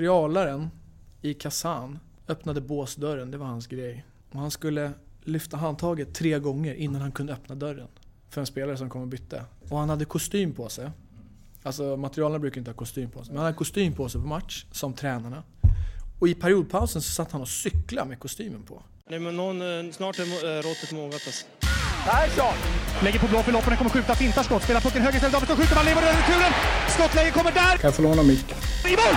materialaren i Kazan öppnade båsdörren, det var hans grej. Och han skulle lyfta handtaget tre gånger innan han kunde öppna dörren. För en spelare som kom och bytte. Och han hade kostym på sig. Alltså materialarna brukar inte ha kostym på sig. Men han hade kostym på sig på match, som tränarna. Och i periodpausen så satt han och cyklade med kostymen på. Nej, men någon, eh, snart är eh, råttet mogat alltså. Persson! Lägger på blå för loppen, kommer skjuta, fintar skott, spelar pucken höger istället, Davidsson skjuter, man lever över returen! Skottläge kommer där! Kan jag få låna micken? I mål!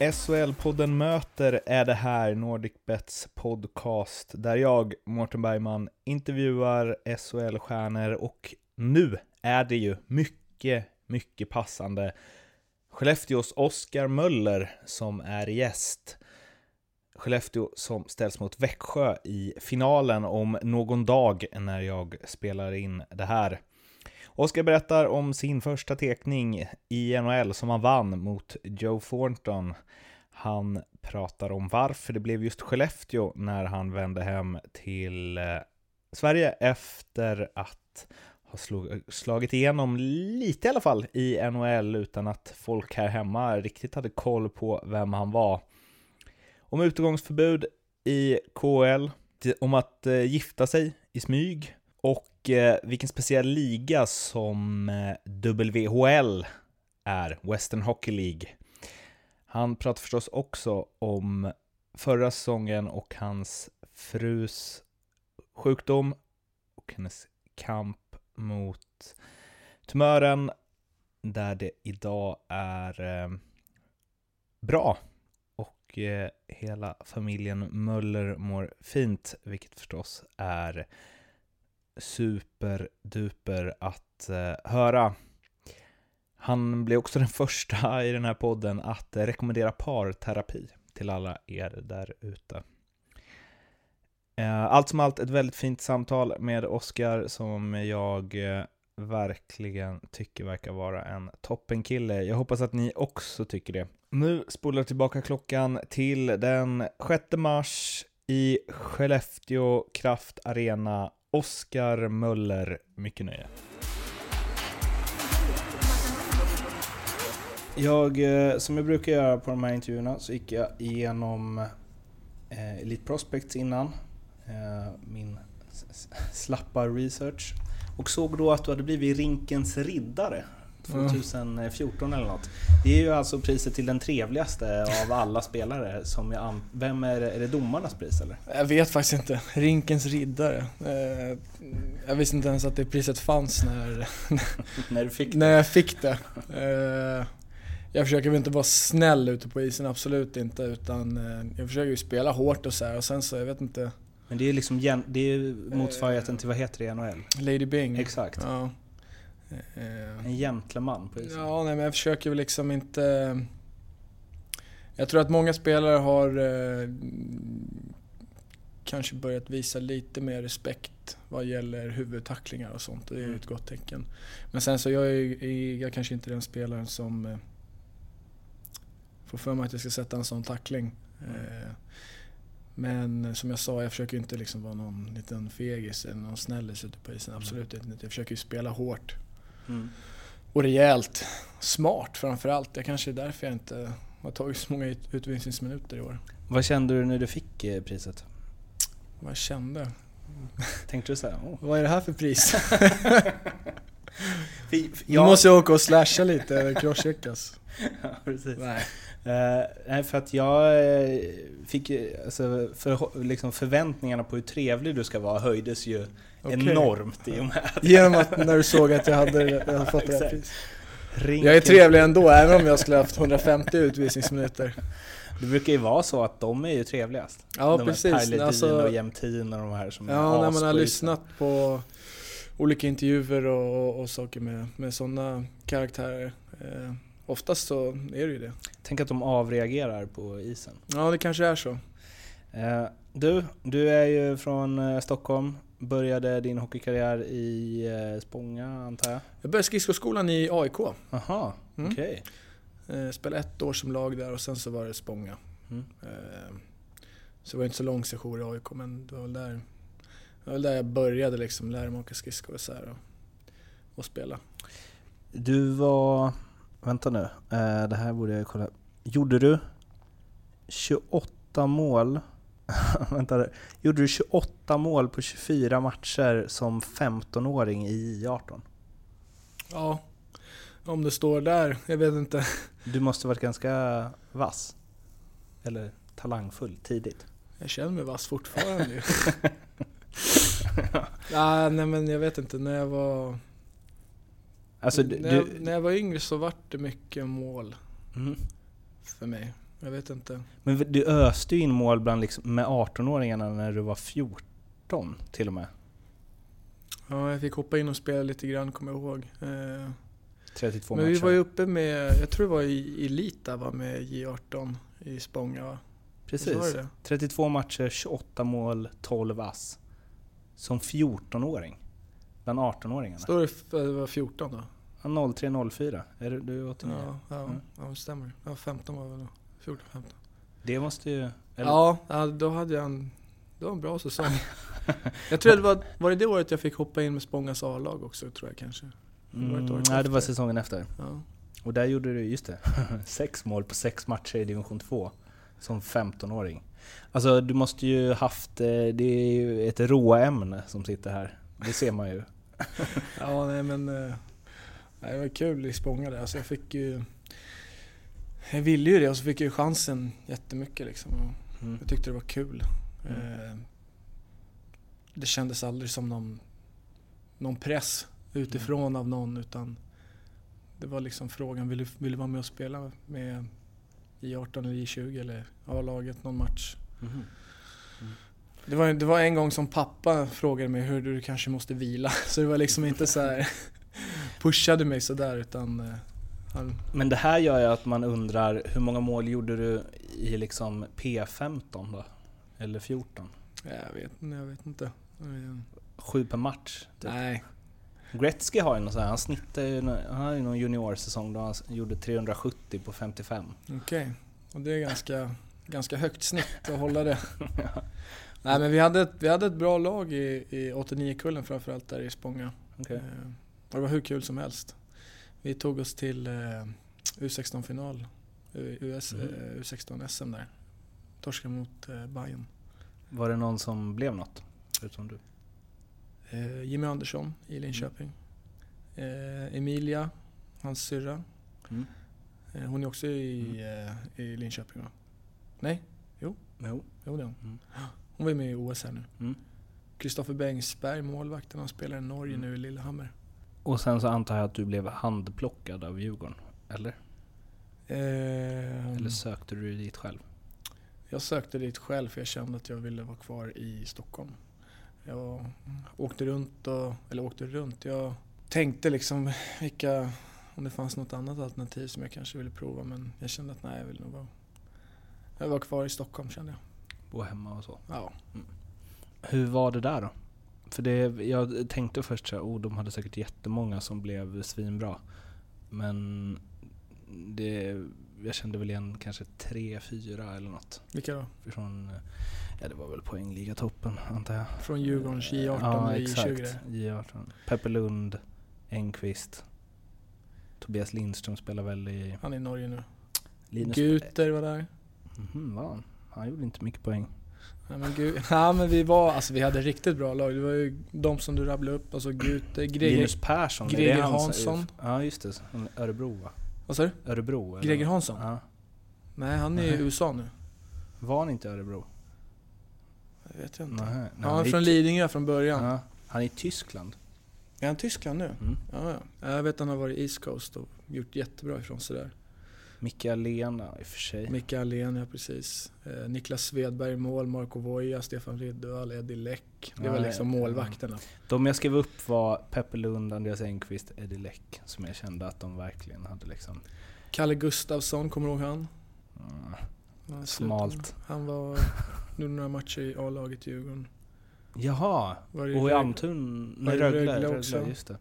SHL-podden Möter är det här, NordicBets podcast, där jag, Mårten Bergman, intervjuar SHL-stjärnor och nu är det ju mycket, mycket passande Skellefteås Oskar Möller som är gäst. Skellefteå som ställs mot Växjö i finalen om någon dag när jag spelar in det här. Oskar berättar om sin första tekning i NHL som han vann mot Joe Thornton. Han pratar om varför det blev just Skellefteå när han vände hem till eh, Sverige efter att ha slagit igenom lite i alla fall i NHL utan att folk här hemma riktigt hade koll på vem han var. Om utegångsförbud i KL, om att eh, gifta sig i smyg och eh, vilken speciell liga som eh, WHL är, Western Hockey League. Han pratar förstås också om förra säsongen och hans frus sjukdom och hennes kamp mot tumören där det idag är eh, bra och eh, hela familjen Möller mår fint, vilket förstås är superduper att eh, höra. Han blir också den första i den här podden att eh, rekommendera parterapi till alla er där ute. Eh, allt som allt ett väldigt fint samtal med Oskar som jag eh, verkligen tycker verkar vara en toppenkille. Jag hoppas att ni också tycker det. Nu spolar jag tillbaka klockan till den 6 mars i Skellefteå Kraft Arena. Oskar Möller, mycket nöje. Jag, eh, som jag brukar göra på de här intervjuerna, så gick jag igenom eh, Elite Prospects innan. Eh, min slappa research. Och såg då att du hade blivit Rinkens riddare 2014 eller något. Det är ju alltså priset till den trevligaste av alla spelare. Som jag Vem är det? Är det domarnas pris eller? Jag vet faktiskt inte. Rinkens riddare. Eh, jag visste inte ens att det priset fanns när, när, du fick det. när jag fick det. Eh, jag försöker väl inte vara snäll ute på isen, absolut inte. Utan eh, jag försöker ju spela hårt och så här, och sen så, jag vet inte. Men det är liksom det är motsvarigheten till, vad heter det i NHL? Lady Bing. Exakt. Ja. En gentleman på isen. Ja, nej, men jag försöker väl liksom inte... Jag tror att många spelare har eh, kanske börjat visa lite mer respekt vad gäller huvudtacklingar och sånt. Det är ju ett gott tecken. Men sen så jag är jag kanske inte den spelaren som eh, får för mig att jag ska sätta en sån tackling. Mm. Eh, men som jag sa, jag försöker inte liksom vara någon liten fegis eller någon snällis ute på isen. Absolut inte. Jag försöker ju spela hårt. Mm. Och rejält. Smart framförallt. Det kanske är därför jag inte har tagit så många utvisningsminuter i år. Vad kände du när du fick eh, priset? Vad jag kände? Tänkte du såhär, oh. Vad är det här för pris? Nu måste jag åka och slasha lite, eller crosscheckas. ja, precis. Nej. Uh, nej, för att jag eh, fick alltså, för, liksom förväntningarna på hur trevlig du ska vara höjdes ju okay. enormt i och med att... Genom att när du såg att jag hade, jag hade fått det här priset. Jag är trevlig ändå, även om jag skulle haft 150 utvisningsminuter. Det brukar ju vara så att de är ju trevligast. Ja de precis. Tyler alltså, och Jämtin och de här som Ja, när man har lyssnat på olika intervjuer och, och, och saker med, med sådana karaktärer. Eh, oftast så är det ju det. Tänk att de avreagerar på isen. Ja, det kanske är så. Eh, du, du är ju från eh, Stockholm. Började din hockeykarriär i eh, Spånga antar jag? Jag började skridskoskolan i AIK. Aha, Mm. okej. Eh, spelade ett år som lag där och sen så var det Spånga. Mm. Eh, så det var inte så lång session i AIK men det var väl där, det var där jag började liksom lära mig åka skridskor och, så här och, och spela. Du var... Vänta nu, det här borde jag kolla. Gjorde du 28 mål? vänta där. Gjorde du 28 mål på 24 matcher som 15-åring i J18? Ja, om det står där, jag vet inte. Du måste varit ganska vass? Eller talangfull tidigt? Jag känner mig vass fortfarande ja, nej men jag vet inte, när jag var... Alltså, du, när, jag, när jag var yngre så vart det mycket mål Mhm. för mig. Jag vet inte. Men du öste ju in mål bland liksom, med 18-åringarna när du var 14 till och med. Ja, jag fick hoppa in och spela lite grann, kommer jag ihåg. Eh, 32 men matcher. vi var ju uppe med, jag tror det var i Elita var med J18 i Spånga va? Precis. Det det? 32 matcher, 28 mål, 12 ass. Som 14-åring. Bland 18-åringarna. Står det f- det var 14 då? Ja, 03-04. Är du, du är 89? Ja, ja, Mm. ja det stämmer. Ja, 15 var det väl då. 14, 15. Det måste ju... Eller, Ja, då hade jag en, det var en bra säsong. jag tror det var, var det det året jag fick hoppa in med Spångas A-lag också tror jag kanske? det Mm, nej, det var säsongen efter. Ja. Och där gjorde du, just det, sex mål på sex matcher i division 2. Som 15-åring. Alltså du måste ju haft, eh, det är ju ett råämne som sitter här. Det ser man ju. Ja, nej men eh, nej, det var kul i Spånga där. Alltså jag fick ju... Jag ville ju det och så fick jag ju chansen jättemycket liksom. Mm. Jag tyckte det var kul. Mm. Eh, Det kändes aldrig som någon, någon press utifrån Mm. av någon utan det var liksom frågan, vill du, vill du vara med och spela med I18 eller I20 eller A-laget någon match? Mhm. Det var, det var en gång som pappa frågade mig hur du kanske måste vila. Så det var liksom inte så här pushade mig sådär utan eh, Men det här gör ju att man undrar, hur många mål gjorde du i liksom P15 då? Eller 14? jag vet, jag vet inte. Eh, Sju per match? Typ. Nej, Gretzky har ju något så här, han snittar ju, han har ju någon juniorsäsong då han gjorde 370 på 55. okej. Och det är ganska, ganska högt snitt att hålla det. Nej men vi hade ett, vi hade ett bra lag i, i 89-kullen framförallt där i Spånga. Okej. Eh, och det var hur kul som helst. Vi tog oss till eh, U16-final, U- US, Mm. eh, U16-SM där. Torskade mot eh, Bayern. Var det någon som blev något? Förutom du? Eh, Jimmy Andersson i Linköping. Eh, Emilia, hans syrra. Mm. Eh, hon är också i, eh, i Linköping va? Nej? Jo. Jo det är hon. Mm. Hon var med i OS här nu. Mm. Kristoffer Bengtsberg, målvakten, han spelar i Norge Mm. nu i Lillehammer. Och sen så antar jag att du blev handplockad av Djurgården? Eller? Eh, Eller sökte du dit själv? Jag sökte dit själv för jag kände att jag ville vara kvar i Stockholm. Jag åkte runt och, eller åkte runt, jag tänkte liksom vilka, om det fanns något annat alternativ som jag kanske ville prova men jag kände att nej jag vill nog vara, jag vara kvar i Stockholm kände jag. Bo hemma och så? Ja. Hur var det där då? För det, jag tänkte först så här, oh, de hade säkert jättemånga som blev svinbra. Men det, jag kände väl igen kanske tre, fyra eller något. Vilka då? Från, ja det var väl poängligatoppen antar jag. Från Djurgårdens J18 ja, och exakt. J20 där. J18. Peppe Lund, Engqvist. Tobias Lindström spelar väl i... Han är i Norge nu. Linus... Guter var där. Mhm, var han? Han gjorde inte mycket poäng. Nej men, Gu- ja, men vi var, alltså vi hade riktigt bra lag. Det var ju de som du rabblade upp, alltså Guter, Greger, Linus Persson, Greger hans- Hansson. Ja just det, Örebro va? vad sa du? Örebro? eller? Greger Hansson? Ja. Nej han är i. USA nu. Var han inte i Örebro? Jag vet inte. Nej, nej, Ja, han är från Lidingö från början. Ja, han är i Tyskland. Är han Tyskland nu? Mm. Ja, ja. Jag vet att han har varit East Coast och gjort jättebra ifrån sig där. Micke Alena i och för sig. Micke Allén, ja precis. Eh, Niklas Svedberg i mål, Marco Voja, Stefan Riddervall, Eddie Läck. Det Ja, var liksom ja. målvakterna. De jag skrev upp var Peppe Lund, Andreas Engqvist, Eddie Läck. Som jag kände att de verkligen hade liksom... Kalle Gustafsson, kommer du ihåg han? Mm. Han Smalt. Han var, gjorde några matcher i A-laget i Djurgården. Jaha, och i Rögle? Almtun... Nej, Rögle, Rögle Rögle, också? det.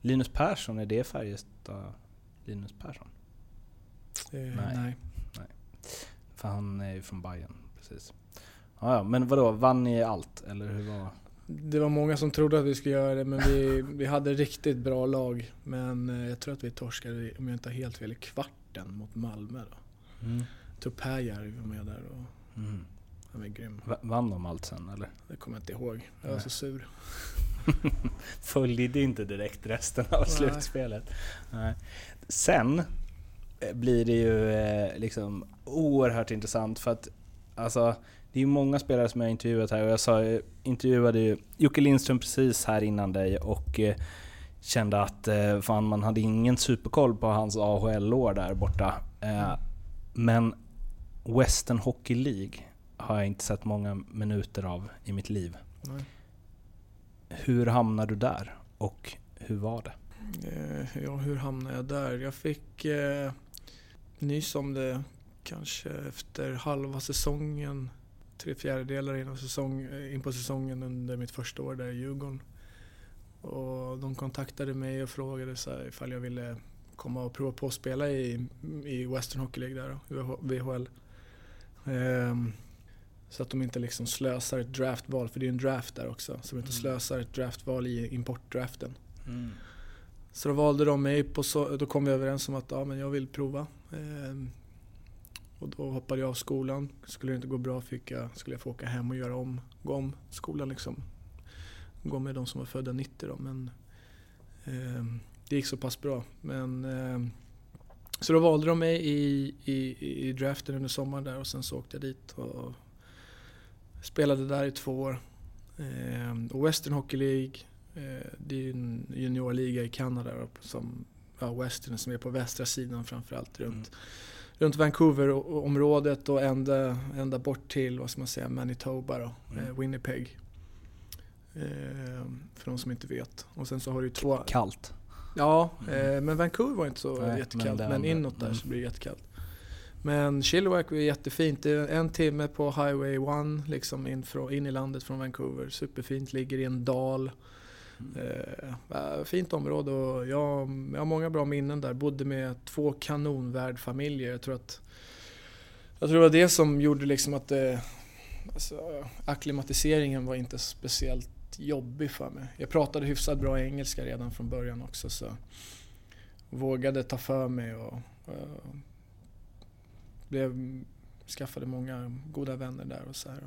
Linus Persson, är det Färjestad Linus Persson? Eh, Nej. nej. För han är ju från Bayern precis. Ja, ja, men vadå, vann ni allt? Eller hur var... Det var många som trodde att vi skulle göra det men vi, vi hade riktigt bra lag. Men eh, jag tror att vi torskade, om jag inte har helt fel, i kvarten mot Malmö då. Mm. Tupajärvi var med där och Mm. han var grym. Va- Vann de allt sen eller? Det kommer jag inte ihåg. Jag var Nej. så sur. Följde inte direkt resten av Nej. slutspelet. Nej. Sen blir det ju eh, liksom oerhört intressant för att alltså, det är ju många spelare som jag intervjuat här och jag sa, jag intervjuade ju Jocke Lindström precis här innan dig och eh, kände att eh, fan, man hade ingen superkoll på hans AHL-år där borta. Eh, men Western Hockey League har jag inte sett många minuter av i mitt liv. Nej. Hur hamnade du där? Och hur var det? Ja, hur hamnade jag där? Jag fick eh, nys om det kanske efter halva säsongen. Tre fjärdedelar in, säsong, eh, in på säsongen under mitt första år där i Djurgården. Och de kontaktade mig och frågade så här, ifall jag ville komma och prova på att spela i, i Western Hockey League där VHL. Ehm, så att de inte liksom slösar ett draftval, för det är ju en draft där också. Så de inte Mm. slösar ett draftval i importdraften. Så då valde de mig, på så, då kom vi överens om att ja, men jag vill prova. Eh, och då hoppade jag av skolan. Skulle det inte gå bra fick jag, skulle jag få åka hem och göra om, gå om skolan liksom. Gå med de som var födda 90 då. Men eh, det gick så pass bra. Men, eh, så då valde de mig i, i, i draften under sommaren där och sen så åkte jag dit och spelade där i två år. Eh, och Western Hockey League det är ju en juniorliga i Kanada som ja, Western som är på västra sidan framförallt runt, runt Vancouver-området och ända, ända bort till vad ska man säga, Manitoba då, Mm. eh, Winnipeg. Eh, för de som inte vet. Och sen så har du två... Kallt. Ja, Mm. eh, men Vancouver var inte så Nej, jättekallt. men Men, inåt där mm. så blir det jättekallt. Men Chilliwack var jättefint. Det är en timme på Highway 1 liksom in, från, in i landet från Vancouver. Superfint, ligger i en dal. Eh, äh, fint område och jag, jag har många bra minnen där. Bodde med två kanonvärdfamiljer. Jag tror att jag tror det var det som gjorde liksom att det, alltså, akklimatiseringen var inte speciellt jobbig för mig. Jag pratade hyfsat bra engelska redan från början också så vågade ta för mig och, och blev, skaffade många goda vänner där och så här.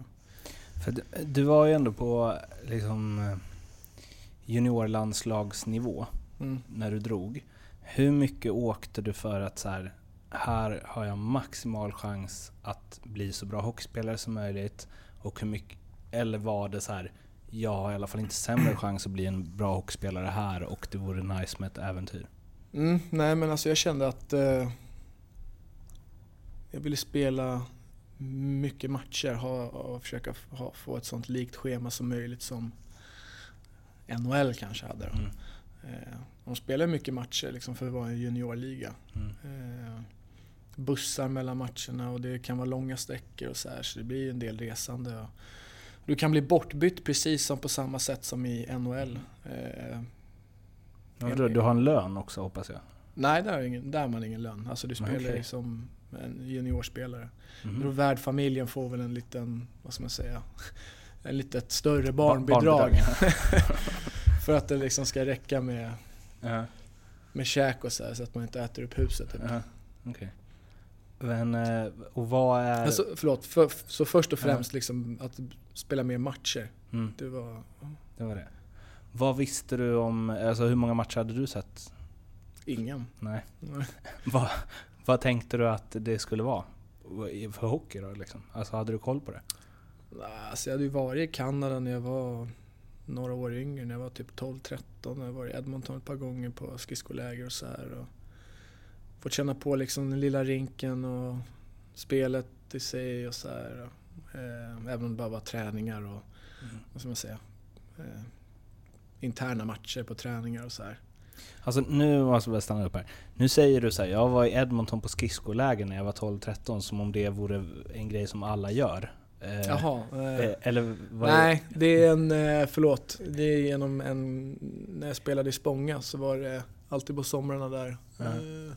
För du, du var ju ändå på liksom eh, juniorlandslagsnivå Mm. när du drog. Hur mycket åkte du för att så här, här har jag maximal chans att bli så bra hockeyspelare som möjligt? Och hur mycket, eller var det så här, jag har i alla fall inte sämre chans att bli en bra hockeyspelare här och det vore nice med ett äventyr? Mm, nej men alltså jag kände att eh, jag ville spela mycket matcher ha, och försöka ha, få ett sånt likt schema som möjligt som NHL kanske hade. Då. Mm. Eh, de spelar mycket matcher liksom för att vara en juniorliga. Mm. Eh, bussar mellan matcherna och det kan vara långa sträckor och så här så det blir en del resande. Du kan bli bortbytt precis som på samma sätt som i NHL. Eh, Ja, du, du har en lön också hoppas jag? Nej, där, är ingen, där har man ingen lön. Alltså du spelar ju som en juniorspelare. Mm. Värdfamiljen får väl en liten, vad ska man säga, en litet större Ba- barnbidrag. barnbidrag. för att det liksom ska räcka med, Ja. med käk och så här, så att man inte äter upp huset. typ. Ja, okej. Men, eh, och vad är... Alltså, förlåt, för, så först och främst liksom att spela mer matcher. Mm, Det var det var det. Vad visste du om, alltså hur många matcher hade du sett? ingen. Nej. vad, vad tänkte du att det skulle vara? För hockey då liksom? Alltså hade du koll på det? Alltså jag hade ju varit i Kanada när jag var några år yngre, när jag var typ 12-13. Jag har varit i Edmonton ett par gånger på skridskoläger och så här. Och fått känna på liksom den lilla rinken och spelet i sig och så här. Eh, Även om det bara var träningar och, vad ska man säga, eh, interna matcher på träningar och så här. Alltså nu måste jag stanna upp här. Nu säger du så här, jag var i Edmonton på skridskoläger när jag var 12-13 som om det vore en grej som alla gör. Eh, Jaha. eh, eh, Eller vad Nej, det är en, förlåt. Det är genom en, när jag spelade i Spånga så var det alltid på somrarna där. Eh,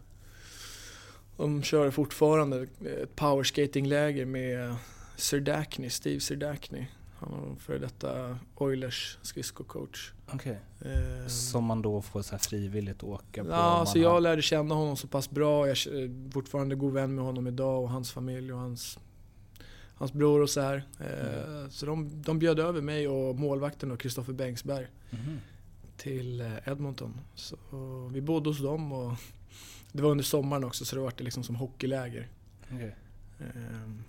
De kör fortfarande ett powerskatingläger med Serdachny, Steve Serdachny. Han var före detta Oilers skridskocoach. Okej. Eh, Som man då får så frivilligt åka på? Ja, så har- jag lärde känna honom så pass bra. Jag är fortfarande god vän med honom idag och hans familj och hans, hans bror och så här. Eh, Så de, de bjöd över mig och målvakten och Kristoffer Bengtsberg Mhm. till eh, Edmonton. Så vi bodde hos dem och det var under sommaren också så det var det liksom som hockeyläger. Okej. Ehm,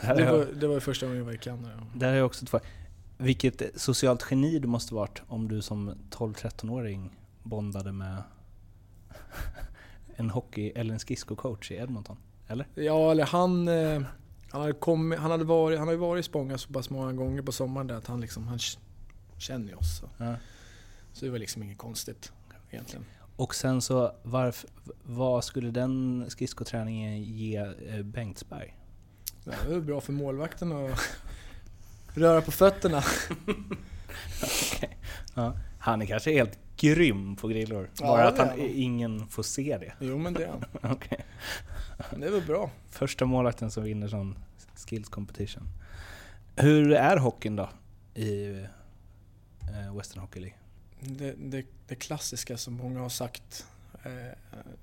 Det var, det var första gången jag var i Kanada. Där är också två. Vilket socialt geni du måste varit om du som 12-13-åring bondade med en hockey eller en skridskocoach i Edmonton. Eller? Ja, eller han... Han hade, kommit, han hade varit, han hade varit i Spånga så pass många gånger på sommaren där att han liksom, han känner ju oss. Så. Ja. så det var liksom inget konstigt egentligen. Och sen så, varför, vad skulle den skridskoträningen ge eh, Bengtsberg? Ja, det var bra för målvakten att röra på fötterna. Okej. ja. Han är kanske helt grym på grillor. Ja, Bara att är han, ingen får se det. Jo men det är han. Okej. Det var bra. Första målvakten som vinner sån skills competition. Hur är hockeyn då i eh, Western Hockey League? Det, det, det klassiska som många har sagt eh,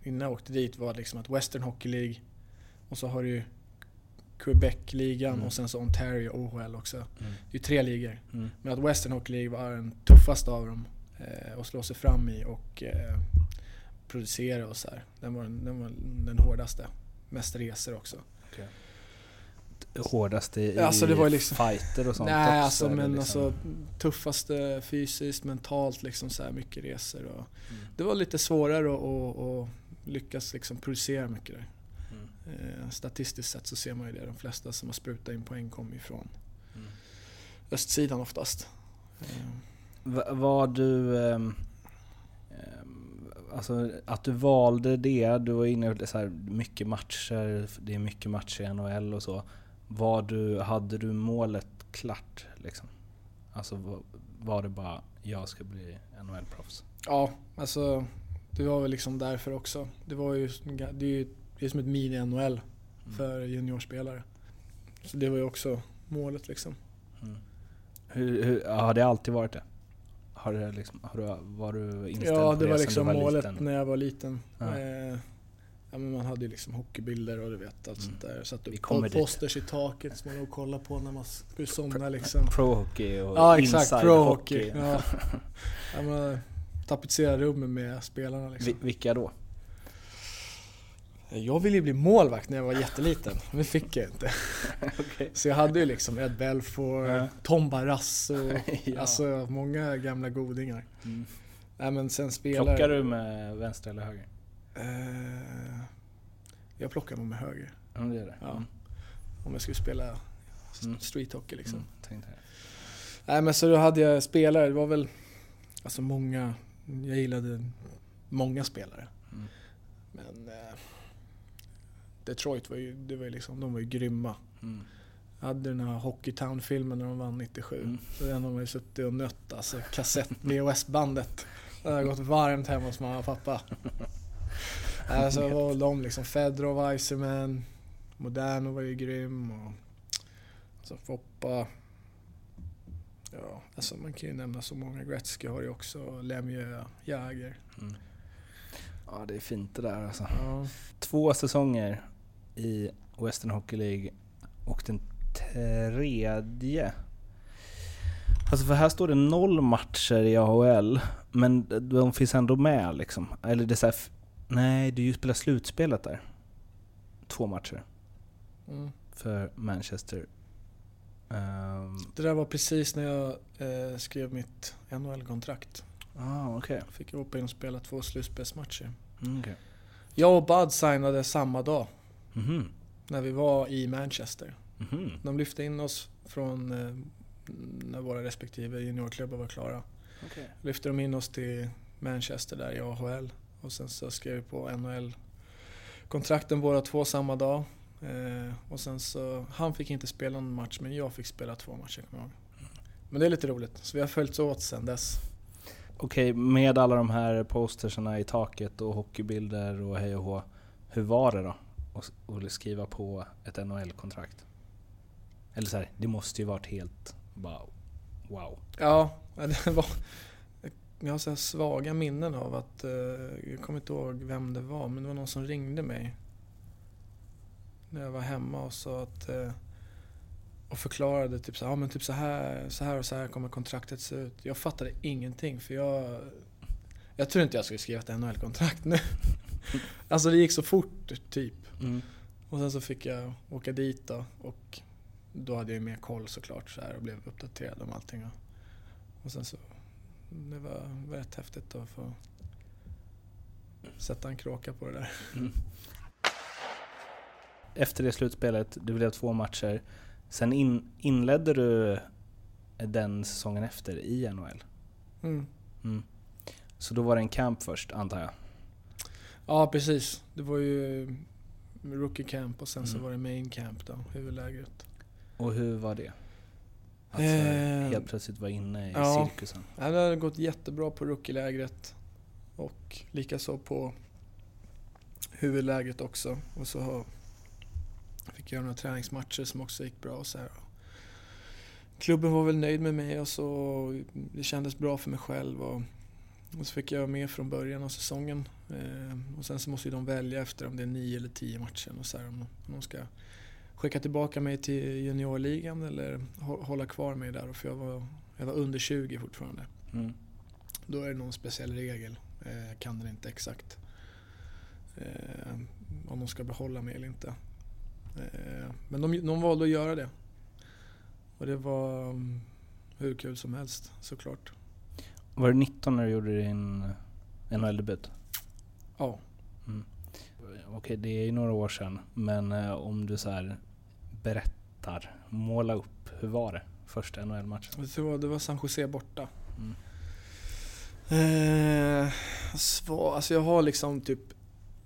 innan jag åkte dit var liksom att Western Hockey League och så har du Quebec-ligan Mm. och sen så Ontario OHL också. Mm. Det är ju tre ligor. Mm. Men att Western Hockey League var den tuffaste av dem eh, att slå sig fram i och eh, producera och så här. Den var, den var den hårdaste. Mest resor också. Hårdaste i Alltså, det var liksom- fighter och sånt Nej också, alltså men liksom- alltså tuffaste fysiskt, mentalt liksom så här mycket resor och Mm. Det var lite svårare att, lyckas liksom producera mycket där. Mm. Eh, statistiskt sett så ser man ju det. De flesta som har sprutat in poäng kommer ifrån Mm. östsidan oftast. Eh, Var du... ehm, ehm, alltså att du valde det, du var inne på så här, mycket matcher, det är mycket matcher i NHL och så. Var du, hade du målet klart liksom? Alltså var, det bara, jag ska bli NHL-proffs? Ja, alltså det var väl liksom därför också. Det var ju, det är ju det är som ett mini-NHL för juniorspelare. Så det var ju också målet liksom. Mm. Hur, hur, har det alltid varit det? Har det liksom, har du, var du inställd Ja, på det det var liksom du var målet liten? när jag var liten. Ja. Eh, ja, men man hade ju liksom hockeybilder och du vet allt sånt där. Satt Vi upp kommer dit. posters i taket som man låg och kollade på när man skulle somna liksom. Pro-hockey och Ja exakt, pro hockey. hockey. Ja. Ja, man tapetserade rummen med spelarna liksom. Vi- Vilka då? Jag ville ju bli målvakt när jag var jätteliten, men det fick jag inte. Okej. Så jag hade ju liksom Ed Belfour, Ja. Tom Barrasso, Ja. alltså många gamla godingar. Mm. Nej men sen spelare... Plockar du med vänster eller höger? Eh, jag plockar nog med höger. Ja, det det. Ja. Mm. Om jag skulle spela Mm. street hockey liksom. Mm. Nej men så då hade jag spelare, det var väl alltså många, jag gillade många spelare. Mm. Men eh, Detroit var ju, det var ju liksom, de var ju grymma. Mm. Jag hade den här Hockeytown-filmen när de vann 97. Mm. Så den har man ju suttit och nött, alltså kassett, VHS-bandet. Det har gått varmt hemma hos mamma och pappa. Alltså var väl de liksom, Fedorov, Iserman, Moderno var ju grym och alltså Foppa. Ja, alltså man kan ju nämna så många. Gretzky har ju också, Lemieux, Jäger. Mm. Ja, det är fint det där alltså. Ja. Två säsonger i Western Hockey League och den tredje. Alltså för här står det noll matcher i AHL, men de finns ändå med liksom. Eller det är här, nej, du spelar slutspelet där. Två matcher Mm. för Manchester. Ehm, Det där var precis när jag eh, skrev mitt NHL-kontrakt. ah, okej. Fick jag hoppa in och spela två slutspelsmatcher. Mm, okej. Jag och Bud signade samma dag Mhm. när vi var i Manchester. Mhm. De lyfte in oss från eh, när våra respektive juniorklubbar var klara. Okej. Lyfte de in oss till Manchester där i AHL och sen så skrev vi på NHL kontrakten båda två samma dag. Eh, och sen så, han fick inte spela någon match men jag fick spela två matcher kommer jag ihåg. Men det är lite roligt, så vi har följts åt sen dess. Okej, med alla de här postersarna i taket och hockeybilder och hej och hå. Hur var det då? Och skriva på ett NHL-kontrakt? Eller så här, det måste ju varit helt bara wow. Ja, det var... Jag har så här svaga minnen av att... Eh, jag kommer inte ihåg vem det var, men det var någon som ringde mig. När jag var hemma och sa att... Eh, och förklarade typ så, här, ja, men typ så här, så här och så här kommer kontraktet se ut. Jag fattade ingenting för jag... Jag tror inte jag skulle skriva ett NHL-kontrakt nu. alltså det gick så fort typ. Mm. Och sen så fick jag åka dit då och då hade jag ju mer koll såklart så här och blev uppdaterad om allting. Och, och sen så, det var, var rätt häftigt att få sätta en kråka på det där. Efter det slutspelet, det blev två matcher. Sen in, inledde du den säsongen efter i NHL. Mm. Mm. Så då var det en camp först, antar jag? Ja precis, det var ju rookie camp och sen så Mm. var det main camp då, huvudlägret. Och hur var det? Att så Eh, här helt plötsligt vara inne i ja. cirkusen? Det hade gått jättebra på rookielägret och likaså på huvudlägret också. Och så fick jag göra några träningsmatcher som också gick bra. Och så här. Klubben var väl nöjd med mig och så det kändes bra för mig själv. Och, och så fick jag med från början av säsongen. Eh, och sen så måste de välja efter om det är nio eller tio matcher. Och så här, om, om de ska skicka tillbaka mig till juniorligan eller hå- hålla kvar mig där. För jag var, jag var under 20 fortfarande. Mm. Då är det någon speciell regel. Eh, kan den inte exakt. Eh, om de ska behålla mig eller inte. Eh, men de, de valde att göra det. Och det var mm, hur kul som helst såklart. Var du 19 när du gjorde din NHL-debut? Ja. Mm. Okej, det är ju några år sedan, men eh, om du så här berättar, måla upp, hur var det? Första NHL-matchen? Det var, det var San Jose borta. Mm. Eh, svar, alltså jag har liksom typ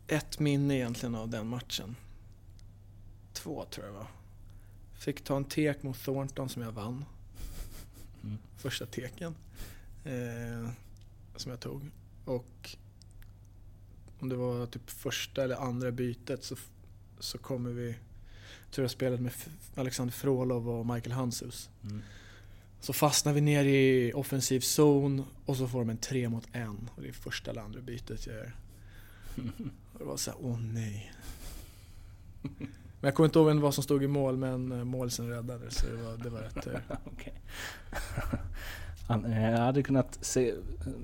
ett minne egentligen av den matchen. Två tror jag det var. Fick ta en tek mot Thornton som jag vann. Mm. Första teken. Eh, som jag tog. Och om det var typ första eller andra bytet så, så kommer vi... Jag tror jag spelade med Alexander Frolov och Michael Hansus. Mm. Så fastnar vi ner i offensiv zon och så får de en tre mot en. Och det är första eller andra bytet jag gör. Och det var såhär, åh nej. Men jag kommer inte ihåg var som stod i mål, men eh, målsen räddade så det var, det var rätt tur. Eh, Jag hade kunnat se,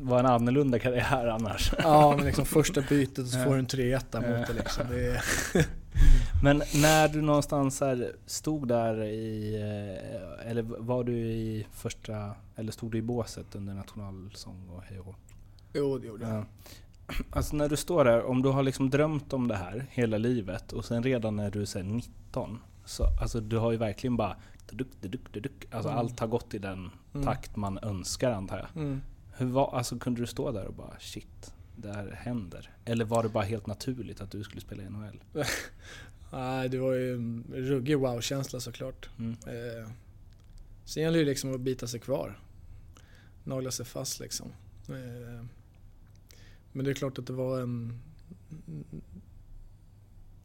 vara en annorlunda karriär annars. Ja, men liksom första bytet och så får du en 3 1 mot det liksom. Det är, Men när du någonstans här stod där i, eh, eller var du i första, eller stod du i båset under nationalsång och hej och jo, det gjorde jag. Ja. Alltså när du står där, om du har liksom drömt om det här hela livet och sen redan när du är så här 19, så alltså du har ju verkligen bara. Alltså Mm. allt har gått i den Mm. takt man önskar antar jag. Mm. Hur var, alltså kunde du stå där och bara shit, det här händer? Eller var det bara helt naturligt att du skulle spela i NHL? Nej, det var ju en ruggig wow-känsla såklart. Mm. Eh, sen gäller det ju liksom att bita sig kvar. Nagla sig fast liksom. Eh, men det är klart att det var en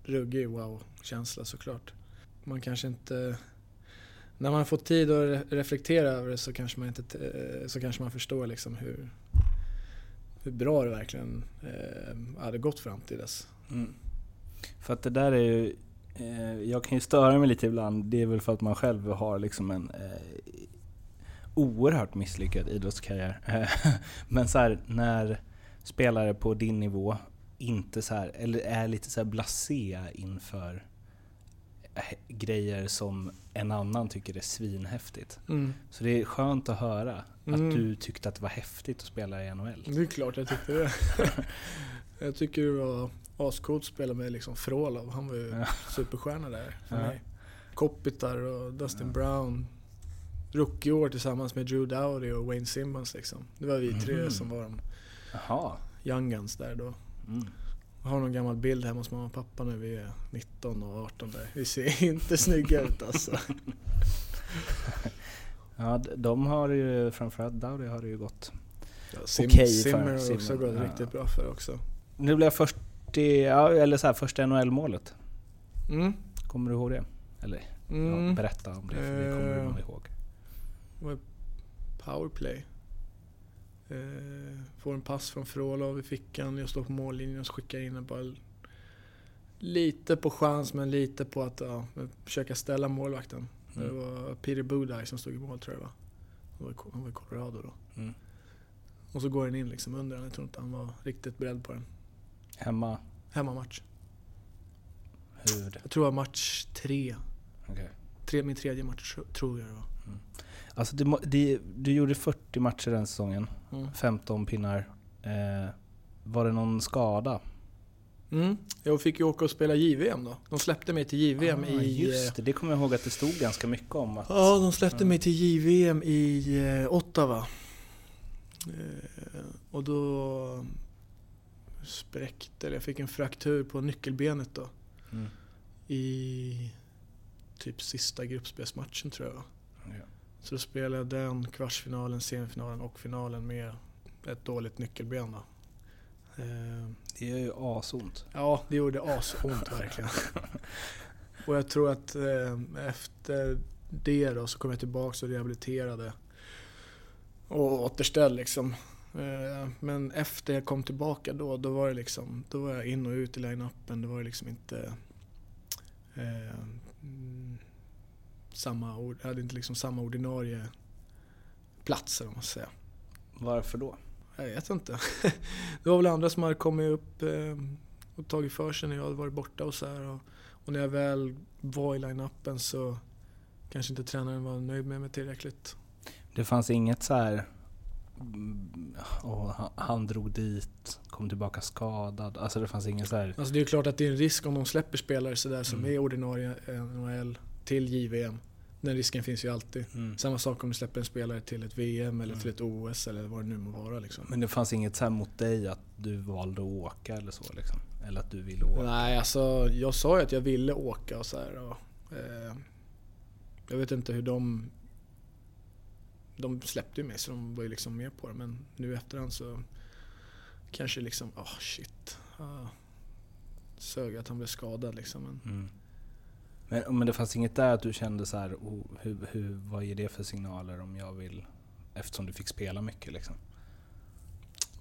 ruggig wow-känsla såklart. Man kanske inte... När man har fått tid att reflektera över det så kanske man, inte, eh, så kanske man förstår liksom hur, hur bra det verkligen eh, hade gått fram till dess. Mm. För att det där är ju, eh, jag kan ju störa mig lite ibland, det är väl för att man själv har liksom en eh, oerhört misslyckad idrottskarriär. Men så här, när spelare på din nivå inte så här, eller är lite så här blasé inför eh, grejer som en annan tycker är svinhäftigt. Mm. Så det är skönt att höra Mm. att du tyckte att det var häftigt att spela i NHL. Det är klart jag tyckte det. jag tycker det var ascoolt att spela med liksom Frolov. Han var ju Ja. superstjärna där för Ja. mig. Kopitar och Dustin Brown. Rookieår tillsammans med Drew Dowdy och Wayne Simmons liksom. Det var vi tre Mhm. som var de Jaha. young guns där då. Mm. Jag har någon gammal bild hemma hos mamma och pappa när vi är 19 och 18 där. Vi ser inte snygga ut alltså. Ja, de har ju, framförallt Dowdy har det ju gått. Ja, Sim, Okej för Simmer har också gått ja. riktigt bra för också. Nu blev först i, ja, eller så här, första NHL-målet. Mm. Kommer du ihåg det? Eller ja, Mm. berätta om det, för det kommer Eh. man ihåg. Powerplay. Eh, får en pass från Frolov i fickan, jag står på mållinjen och skickar in en boll. Lite på chans men lite på att ja, försöka ställa målvakten. Det Mm. var Peter Budaj som stod i mål tror jag va? Han var Han var i Colorado då. Mm. Och så går den in liksom under den. Jag tror inte han var riktigt beredd på den. Hemma, Hemmamatch. hur? Jag tror det var match tre. Okej. tre min tredje match tro- tror jag det var. Alltså det, det, du gjorde 40 matcher den säsongen, Mm. 15 pinnar. Eh, var det någon skada? Mm. Jag fick ju åka och spela JVM då. De släppte mig till JVM ah, i... eh, Just det, det kommer jag ihåg att det stod ganska mycket om. Att, Ja, de släppte mig till JVM i eh, Ottawa. Eh, och då spräckte, eller jag fick en fraktur på nyckelbenet då. Mm. I typ sista gruppspelsmatchen tror jag? Ja. Så då spelade jag den, kvartsfinalen, semifinalen och finalen med ett dåligt nyckelben då. Eh, Det gör ju asont. Ja, det gjorde asont verkligen. och jag tror att eh, efter det då så kom jag tillbaka och rehabiliterade och återställ liksom. Eh, men efter jag kom tillbaka då, då var det liksom, då var jag in och ut i line-upen. Det var liksom inte eh, samma, hade inte liksom samma ordinarie platser om man säger. Varför då? Jag vet inte. Det var väl andra som hade kommit upp eh, och tagit för sig när jag hade varit borta och så här. Och, och när jag väl var i line-upen så kanske inte tränaren var nöjd med mig tillräckligt. Det fanns inget så här. mm, åh, han, drog dit, kom tillbaka skadad. Alltså det fanns inget så här. Alltså det är ju klart att det är en risk om de släpper spelare sådär som Mm. är ordinarie NHL till JVM. Den risken finns ju alltid. Mm. Samma sak om du släpper en spelare till ett VM eller Mm. till ett OS eller vad det nu må vara liksom. Men det fanns inget så här mot dig att du valde att åka eller så liksom? Eller att du ville åka? Nej, alltså jag sa ju att jag ville åka och så här. Och, eh, jag vet inte hur de... De släppte ju mig så de var ju liksom med på det. Men nu efterhand så kanske liksom, åh shit. Uh, sög att han blev skadad liksom. Men, Mm. Men, men det fanns inget där att du kände så här, oh, hur, hur, vad ger det för signaler om jag vill, eftersom du fick spela mycket liksom?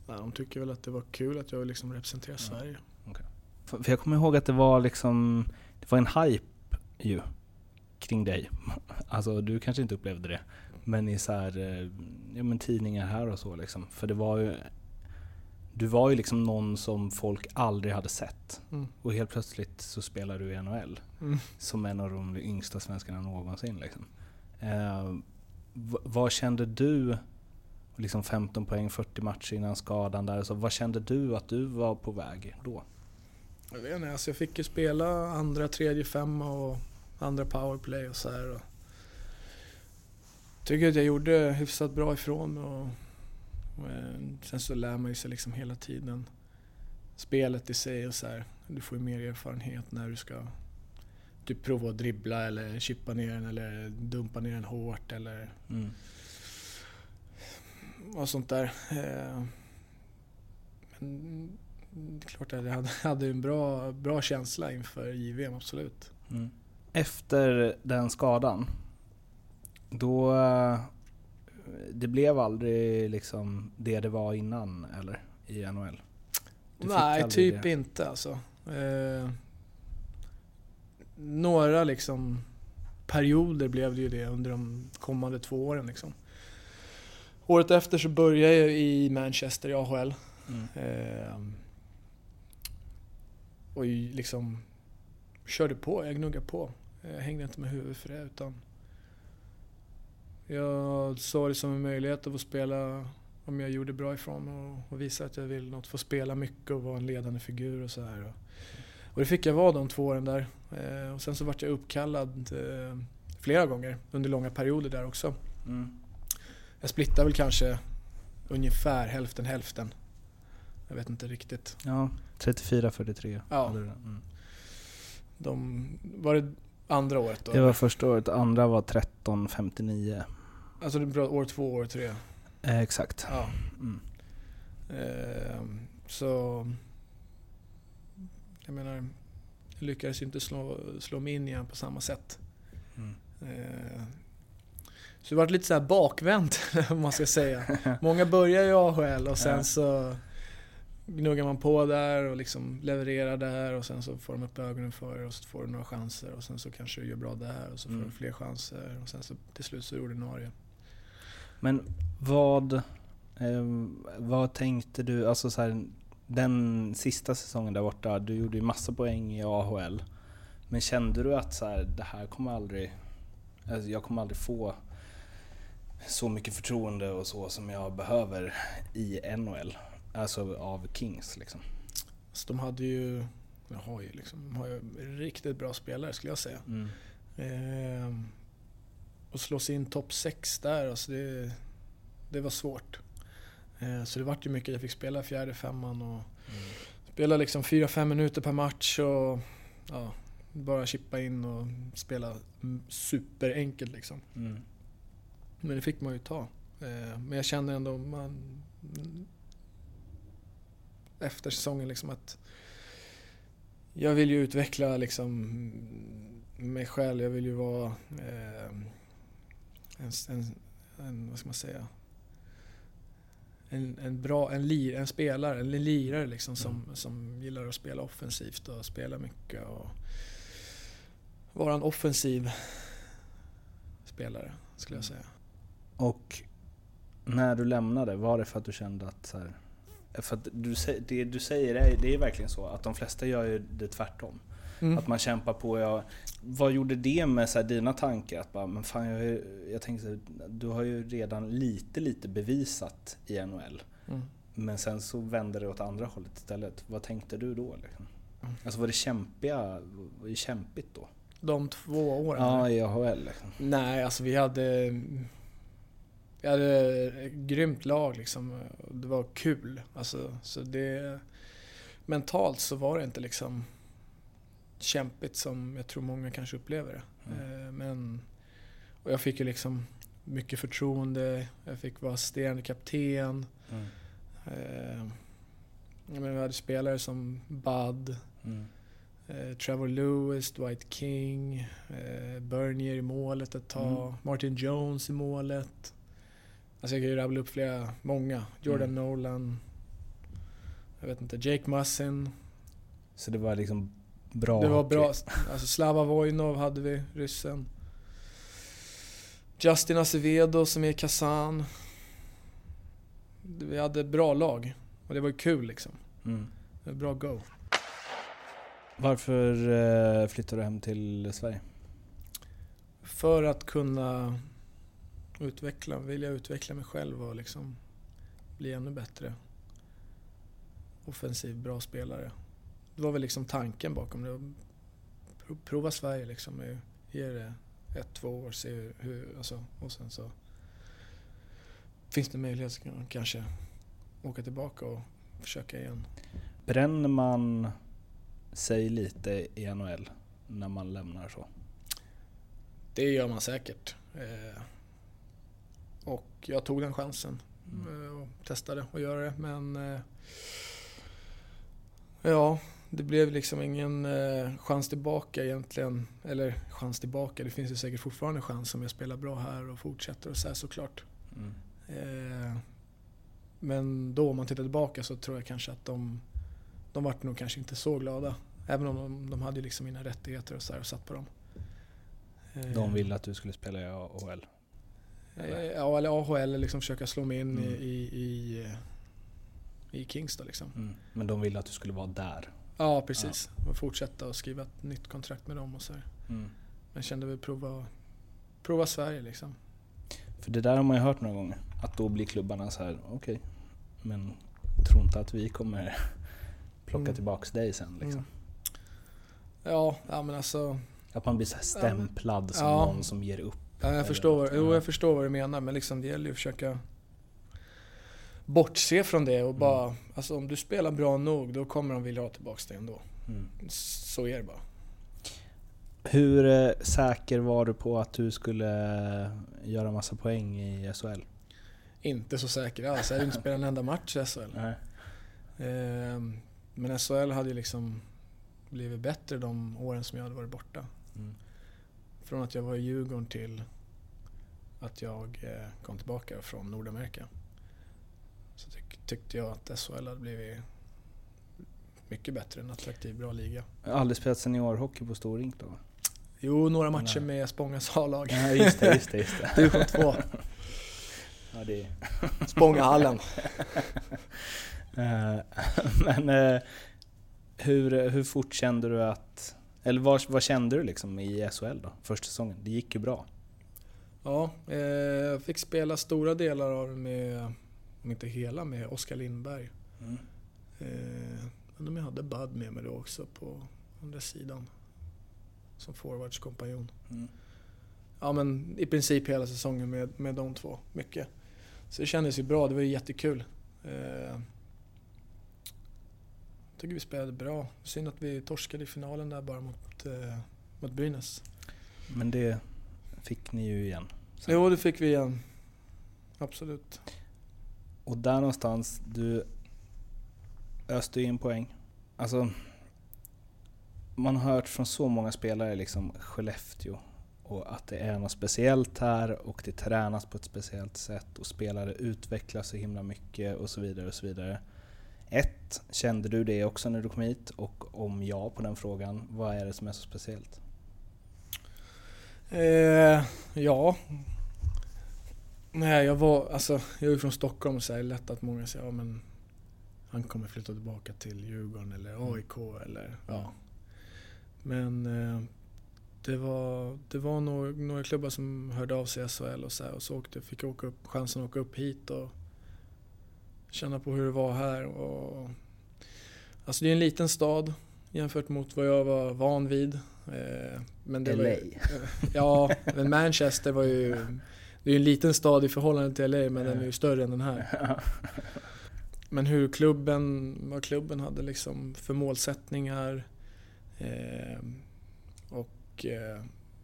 nej, de tycker väl att det var kul att jag liksom representerar Sverige. För, för jag kommer ihåg att det var liksom, det var en hype ju, kring dig. Alltså du kanske inte upplevde det, men i så här, eh, ja men tidningar här och så liksom. För det var ju, du var ju liksom någon som folk aldrig hade sett. Mm. Och helt plötsligt så spelar du i NHL. Mm. Som en av de yngsta svenskarna någonsin. Liksom. Eh, vad kände du, liksom 15 poäng, 40 matcher innan skadan där, så vad kände du att du var på väg då? Jag vet inte, alltså jag fick ju spela andra, tredje, femma och andra powerplay och så här. Och tycker att jag gjorde hyfsat bra ifrån mig och, sen så lär man ju sig liksom hela tiden spelet i sig och så här. Du får ju mer erfarenhet när du ska typ prova att dribbla eller chippa ner den eller dumpa ner den hårt eller Mm. och sånt där. Eh, Men det är klart att jag hade, hade en bra, bra känsla inför JVM, absolut. Mm. Efter den skadan, då... Det blev aldrig liksom det det var innan, eller? I NHL? Du Nej, typ det. inte alltså. Eh, några liksom perioder blev det ju det under de kommande två åren liksom. Året efter så började jag i Manchester i AHL. Mm. Eh, och liksom körde på, jag gnuggade på. Jag hängde inte med huvudet för det utan jag såg det som en möjlighet att få spela om jag gjorde bra ifrån mig och, och visa att jag vill något. Få spela mycket och vara en ledande figur och så här. Och, och det fick jag vara de två åren där. Eh, och sen så vart jag uppkallad eh, flera gånger under långa perioder där också. Mm. Jag splittade väl kanske ungefär hälften hälften. Jag vet inte riktigt. Ja, 34-43. Ja. Mm. De, var det andra året då? Det var första året, andra var 13-59. Alltså det var år två, år tre? Eh, exakt. Ja. Mm. Ehm, så... Jag menar, jag lyckades ju inte slå, slå mig in igen på samma sätt. Mm. Ehm, så det var lite så här bakvänt, om man ska säga. Många börjar ju i AHL och sen så gnuggar man på där och liksom levererar där och sen så får de upp ögonen för det och så får du några chanser och sen så kanske du gör bra där och så får Mm. du fler chanser och sen så till slut så är du ordinarie. Men vad, eh, vad tänkte du, alltså så här, den sista säsongen där borta, du gjorde ju massa poäng i AHL. Men kände du att så här, det här kommer aldrig, alltså jag kommer aldrig få så mycket förtroende och så som jag behöver i NHL? Alltså av Kings liksom. Så de hade ju, de har ju liksom, de har ju riktigt bra spelare skulle jag säga. Mm. Ehm, och slå sig in topp 6 där, alltså det, det var svårt. Ehm, så det vart ju mycket, jag fick spela fjärde femman och spela liksom 4-5 minuter per match och ja, bara chippa in och spela mm, superenkelt liksom. Mm. Men det fick man ju ta. Ehm, men jag kände ändå man, efter säsongen liksom att jag vill ju utveckla liksom mig själv. Jag vill ju vara eh, en, en, en, vad ska man säga, en, en bra, en, lir, en spelare, en lirare liksom som, som gillar att spela offensivt och spela mycket och vara en offensiv spelare skulle jag säga. Och när du lämnade, var det för att du kände att så här, för du, det du säger är, det är verkligen så att de flesta gör ju det tvärtom. Mm. Att man kämpar på. Jag, vad gjorde det med så här, dina tankar? Att bara, men fan, jag, jag tänkte, så här, du har ju redan lite, lite bevisat i NHL. Mm. Men sen så vände det åt andra hållet istället. Vad tänkte du då? Liksom? Mm. Alltså var det kämpiga, var det kämpigt då? De två åren? Ja, i AHL liksom. Nej, alltså vi hade... Vi hade ett grymt lag liksom. Det var kul. Alltså, så det... Mentalt så var det inte liksom kämpigt som jag tror många kanske upplever det. Eh, Men... Och jag fick ju liksom mycket förtroende. Jag fick vara assisterande kapten. Mm. Eh, menar, vi hade spelare som Bud, Mm. eh, Trevor Lewis, Dwight King, eh, Bernier i målet ett tag, Mm. Martin Jones i målet. Alltså jag kan ju rabbla upp flera, många. Jordan Mm. Nolan, jag vet inte, Jake Mussin. Så det var liksom bra det var hockey. bra. Alltså Slava Vojnov hade vi, ryssen. Justin Acevedo som är i Kazan. Vi hade bra lag. Och det var ju kul liksom. Mm. Bra go. Varför eh, flyttade du hem till Sverige? För att kunna utveckla, vilja utveckla mig själv och liksom bli ännu bättre. Offensiv, bra spelare. Det var väl liksom tanken bakom det. Pro- Prova Sverige liksom. Ge det ett, två år, se hur, hur alltså, och sen så finns det möjlighet att kanske åka tillbaka och försöka igen. Bränner man sig lite i NHL när man lämnar så? Det gör man säkert. Eh, och jag tog den chansen eh, och testade att göra det. Men eh, ja, det blev liksom ingen eh, chans tillbaka egentligen. Eller chans tillbaka, det finns ju säkert fortfarande chans om jag spelar bra här och fortsätter och så här såklart. Mm. Men då om man tittar tillbaka så tror jag kanske att de, de vart nog kanske inte så glada. Även om de, de hade liksom mina rättigheter och så här och satt på dem. De ville att du skulle spela i AHL? Eh, Ja, eller AHL liksom försöka slå mig in Mm. i, i, i, eh, i Kings då liksom. Mm. Men de ville att du skulle vara där? Ja, precis. Och fortsätta och skriva ett nytt kontrakt med dem och så. Mm. Men kände väl prova, prova Sverige liksom. För det där har man ju hört några gånger. Att då blir klubbarna så här: okej, men tro inte att vi kommer plocka Mm. tillbaks dig sen liksom. Mm. Ja, ja men alltså. Att man blir så stämplad som Ja. någon som ger upp. Ja, jag, förstår, jo, ja. jag förstår vad du menar men liksom det gäller ju att försöka bortse från det och bara, alltså om du spelar bra nog då kommer de vilja ha tillbaka dig ändå. Mm. Så är det bara. Hur eh, säker var du på att du skulle eh, göra massa poäng i SHL? Inte så säker alls. Jag hade inte spelat en enda match i SHL. Nej. Ehm, Men SHL hade ju liksom blivit bättre de åren som jag hade varit borta. Mm. Från att jag var i Djurgården till att jag eh, kom tillbaka från Nordamerika. Så tyck, tyckte jag att SHL hade blivit mycket bättre, en attraktiv, bra liga. Jag har aldrig spelat seniorhockey på stor rink då? Jo, några matcher med Spångas A-lag. Ja, just det, just det. Just det. Division 2, Ja, det Spångahallen. Eh, Men eh, hur, hur fort kände du att... Eller vad, vad kände du liksom i SHL då, första säsongen? Det gick ju bra. Ja, eh, jag fick spela stora delar av det med, om inte hela, med Oskar Lindberg. Mm. Eh, om jag hade Bud med mig då också på andra sidan. Som forwardskompanjon. Mm. Ja men i princip hela säsongen med, med de två. Mycket. Så det kändes ju bra, det var ju jättekul. Eh, jag tycker vi spelade bra. Synd att vi torskade i finalen där bara mot, eh, mot Brynäs. Men det fick ni ju igen. sen. Jo, det fick vi igen. Absolut. Och där någonstans, du öste in poäng. Alltså, man har hört från så många spelare, liksom Skellefteå, och att det är något speciellt här och det tränas på ett speciellt sätt och spelare utvecklas så himla mycket och så vidare och så vidare. Ett, kände du det också när du kom hit? Och om ja på den frågan, vad är det som är så speciellt? Eh, ja. Nej, jag var, alltså, jag är från Stockholm så är det lätt att många säger ja, men han kommer flytta tillbaka till Djurgården eller AIK eller ja. Men eh, det var, det var några, några klubbar som hörde av sig i SHL och så, här, och så åkte, fick jag åka upp, chansen att åka upp hit och känna på hur det var här. Och, alltså det är en liten stad jämfört mot vad jag var van vid. Eh, men det Var LA. ju, ja, men Manchester var ju... Det är ju en liten stad i förhållande till LA men den är ju större än den här. Men hur klubben, vad klubben hade liksom för målsättningar eh, och eh,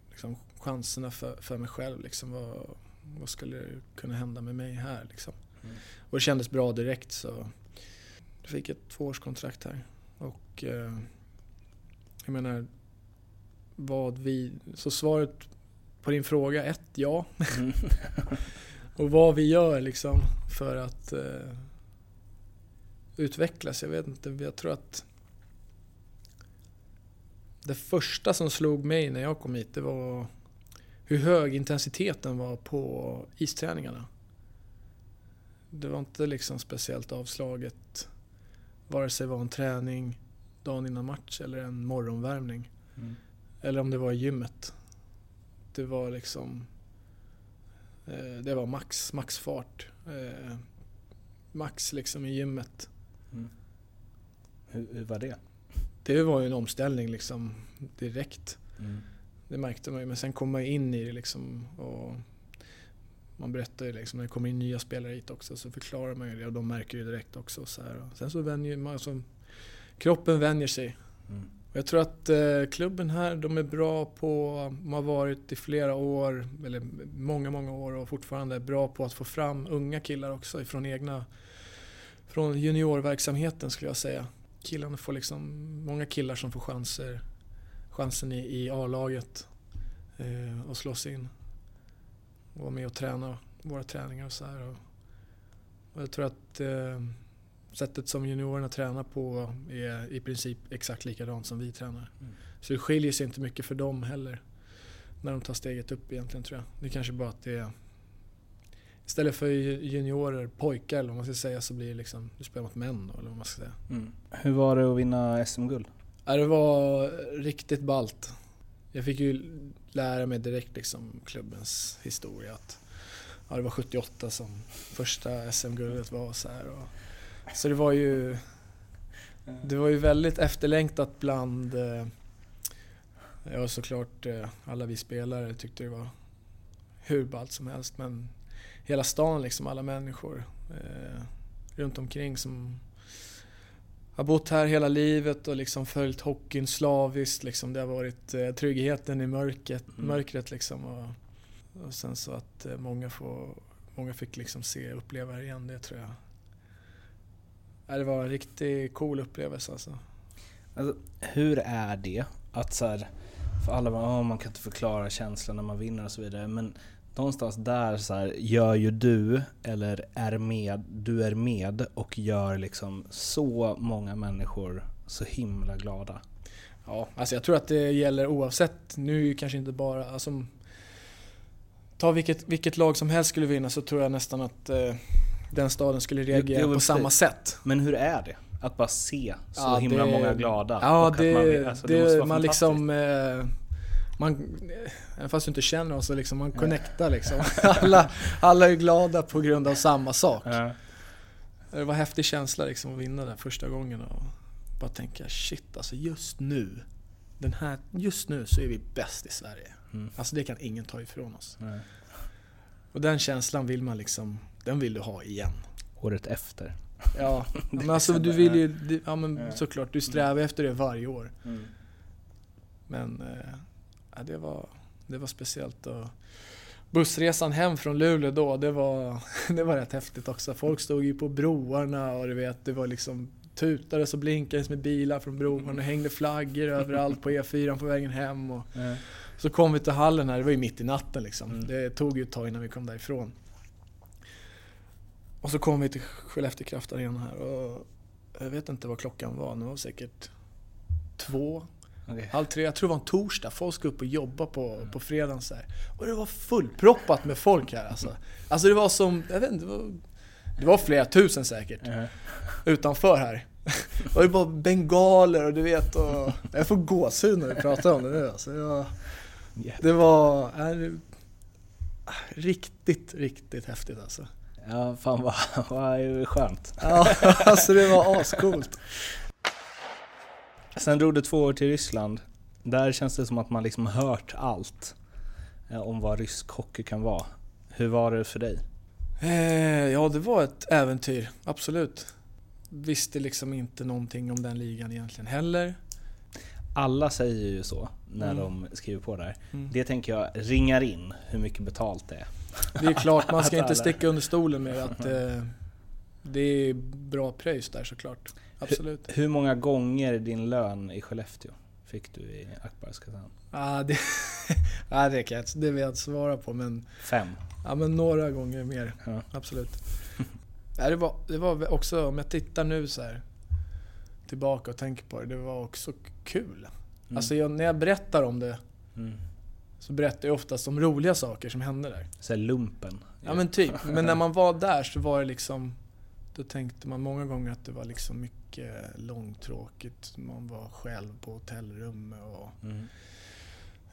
liksom chanserna för, för mig själv. Liksom, vad, vad skulle kunna hända med mig här? Liksom. Mm. Och det kändes bra direkt så jag fick ett tvåårskontrakt här. Och eh, jag menar, vad vi... Så svaret på din fråga, ett ja. Mm. Och vad vi gör liksom för att eh, utvecklas. Jag vet inte, jag tror att det första som slog mig när jag kom hit det var hur hög intensiteten var på isträningarna. Det var inte liksom speciellt avslaget vare sig det var en träning dagen innan match eller en morgonvärmning. Mm. Eller om det var i gymmet. Det var liksom... Eh, det var max, maxfart. Eh, max liksom i gymmet. Mm. Hur, hur var det? Det var ju en omställning liksom direkt. Mm. Det märkte man ju. Men sen kom man in i det liksom. Och man berättar ju liksom, när det kommer in nya spelare hit också så förklarar man ju det och de märker ju direkt också. Så här. Sen så vänjer man, alltså, kroppen vänjer sig. Mm. Och jag tror att eh, klubben här, de är bra på, de har varit i flera år, eller många, många år och fortfarande är bra på att få fram unga killar också ifrån egna, från juniorverksamheten skulle jag säga. Killarna får liksom, många killar som får chanser, chansen i, i A-laget eh, och slås in. Och vara med och träna våra träningar och så här. Och, jag tror att eh, sättet som juniorerna tränar på är i princip exakt likadant som vi tränar. Mm. Så det skiljer sig inte mycket för dem heller. När de tar steget upp egentligen tror jag. Det är kanske bara att det är... Istället för juniorer, pojkar eller vad man ska säga, så blir det liksom... Du spelar mot män då, eller vad man ska säga. Mm. Hur var det att vinna SM-guld? Det var riktigt ballt. Jag fick ju lära mig direkt liksom klubbens historia. Att, ja, det var 78 som första SM-guldet var. Så, här, och, så det var ju... Det var ju väldigt efterlängtat bland... Eh, ja, såklart eh, alla vi spelare tyckte det var hur ballt som helst. Men hela stan, liksom alla människor. Eh, runt omkring som har bott här hela livet och liksom följt hockeyn slaviskt. Liksom. Det har varit eh, tryggheten i mörkret, Mm. mörkret liksom. Och, och sen så att eh, många, får, många fick liksom se och uppleva det igen, det tror jag. Ja, det var en riktigt cool upplevelse alltså. Alltså, hur är det att så här, för alla bara, "Åh, man kan inte förklara känslan när man vinner och så vidare. Men någonstans där så här, gör ju du, eller är med, du är med och gör liksom så många människor så himla glada. Ja, alltså jag tror att det gäller oavsett. Nu kanske inte bara... Alltså, ta vilket, vilket lag som helst skulle vinna så tror jag nästan att eh, den staden skulle reagera Jo, jo, på precis. samma sätt. Men hur är det? Att bara se så Ja, himla det- många glada. Ja, det, man, alltså, det, vara man liksom... Eh, man, även fast du inte känner dem så liksom, man connectar liksom. Alla, alla är glada på grund av samma sak. Ja. Det var en häftig känsla liksom att vinna den första gången och bara tänka shit alltså just nu, den här, just nu så är vi bäst i Sverige. Mm. Alltså det kan ingen ta ifrån oss. Nej. Och den känslan vill man liksom, den vill du ha igen. Året efter. Ja, men alltså du vill ju, ja men såklart, du strävar efter det varje år. Men eh, ja, det, var, det var speciellt. Och bussresan hem från Luleå då, det var, det var rätt häftigt också. Folk stod ju på broarna och du vet, det var liksom tutades och blinkades med bilar från broarna och hängde flaggor överallt på E4 på vägen hem. Och så kom vi till hallen här, det var ju mitt i natten liksom. Det tog ju ett tag innan vi kom därifrån. Och så kom vi till Skellefteå Kraft Arena här och jag vet inte vad klockan var, det var säkert två, Okej. halv tre. Jag tror det var en torsdag, folk skulle upp och jobba på, på fredagen så här. Och det var fullproppat med folk här alltså. Alltså det var som, jag vet inte, det var, det var flera tusen säkert utanför här. Det var bengaler och du vet och jag får gåshud när vi pratar om det nu alltså. Det var, det var äh, riktigt, riktigt häftigt alltså. Ja, fan vad, vad skönt. Ja, alltså det var ascoolt. Sen drog du två år till Ryssland. Där känns det som att man liksom hört allt eh, om vad rysk hockey kan vara. Hur var det för dig? Eh, ja, det var ett äventyr, absolut. Visste liksom inte någonting om den ligan egentligen heller. Alla säger ju så när Mm. de skriver på där. Mm. Det tänker jag ringar in hur mycket betalt det är. Det är klart, man ska inte sticka under stolen med att eh, det är bra pröjs där såklart. Absolut. Hur många gånger din lön i Skellefteå fick du i Akbars Kazan? Ah, det, ah, det kan jag det vill jag inte svara på men, Fem? ja, men några gånger mer. Ja. Absolut. Ja, det, var, det var också, om jag tittar nu så här tillbaka och tänker på det, det var också kul. Alltså jag, när jag berättar om det Mm. så berättar jag oftast om roliga saker som hände där. Så lumpen? Ja men typ. Men när man var där så var det liksom Då tänkte man många gånger att det var liksom mycket långtråkigt. Man var själv på hotellrummet och Mm.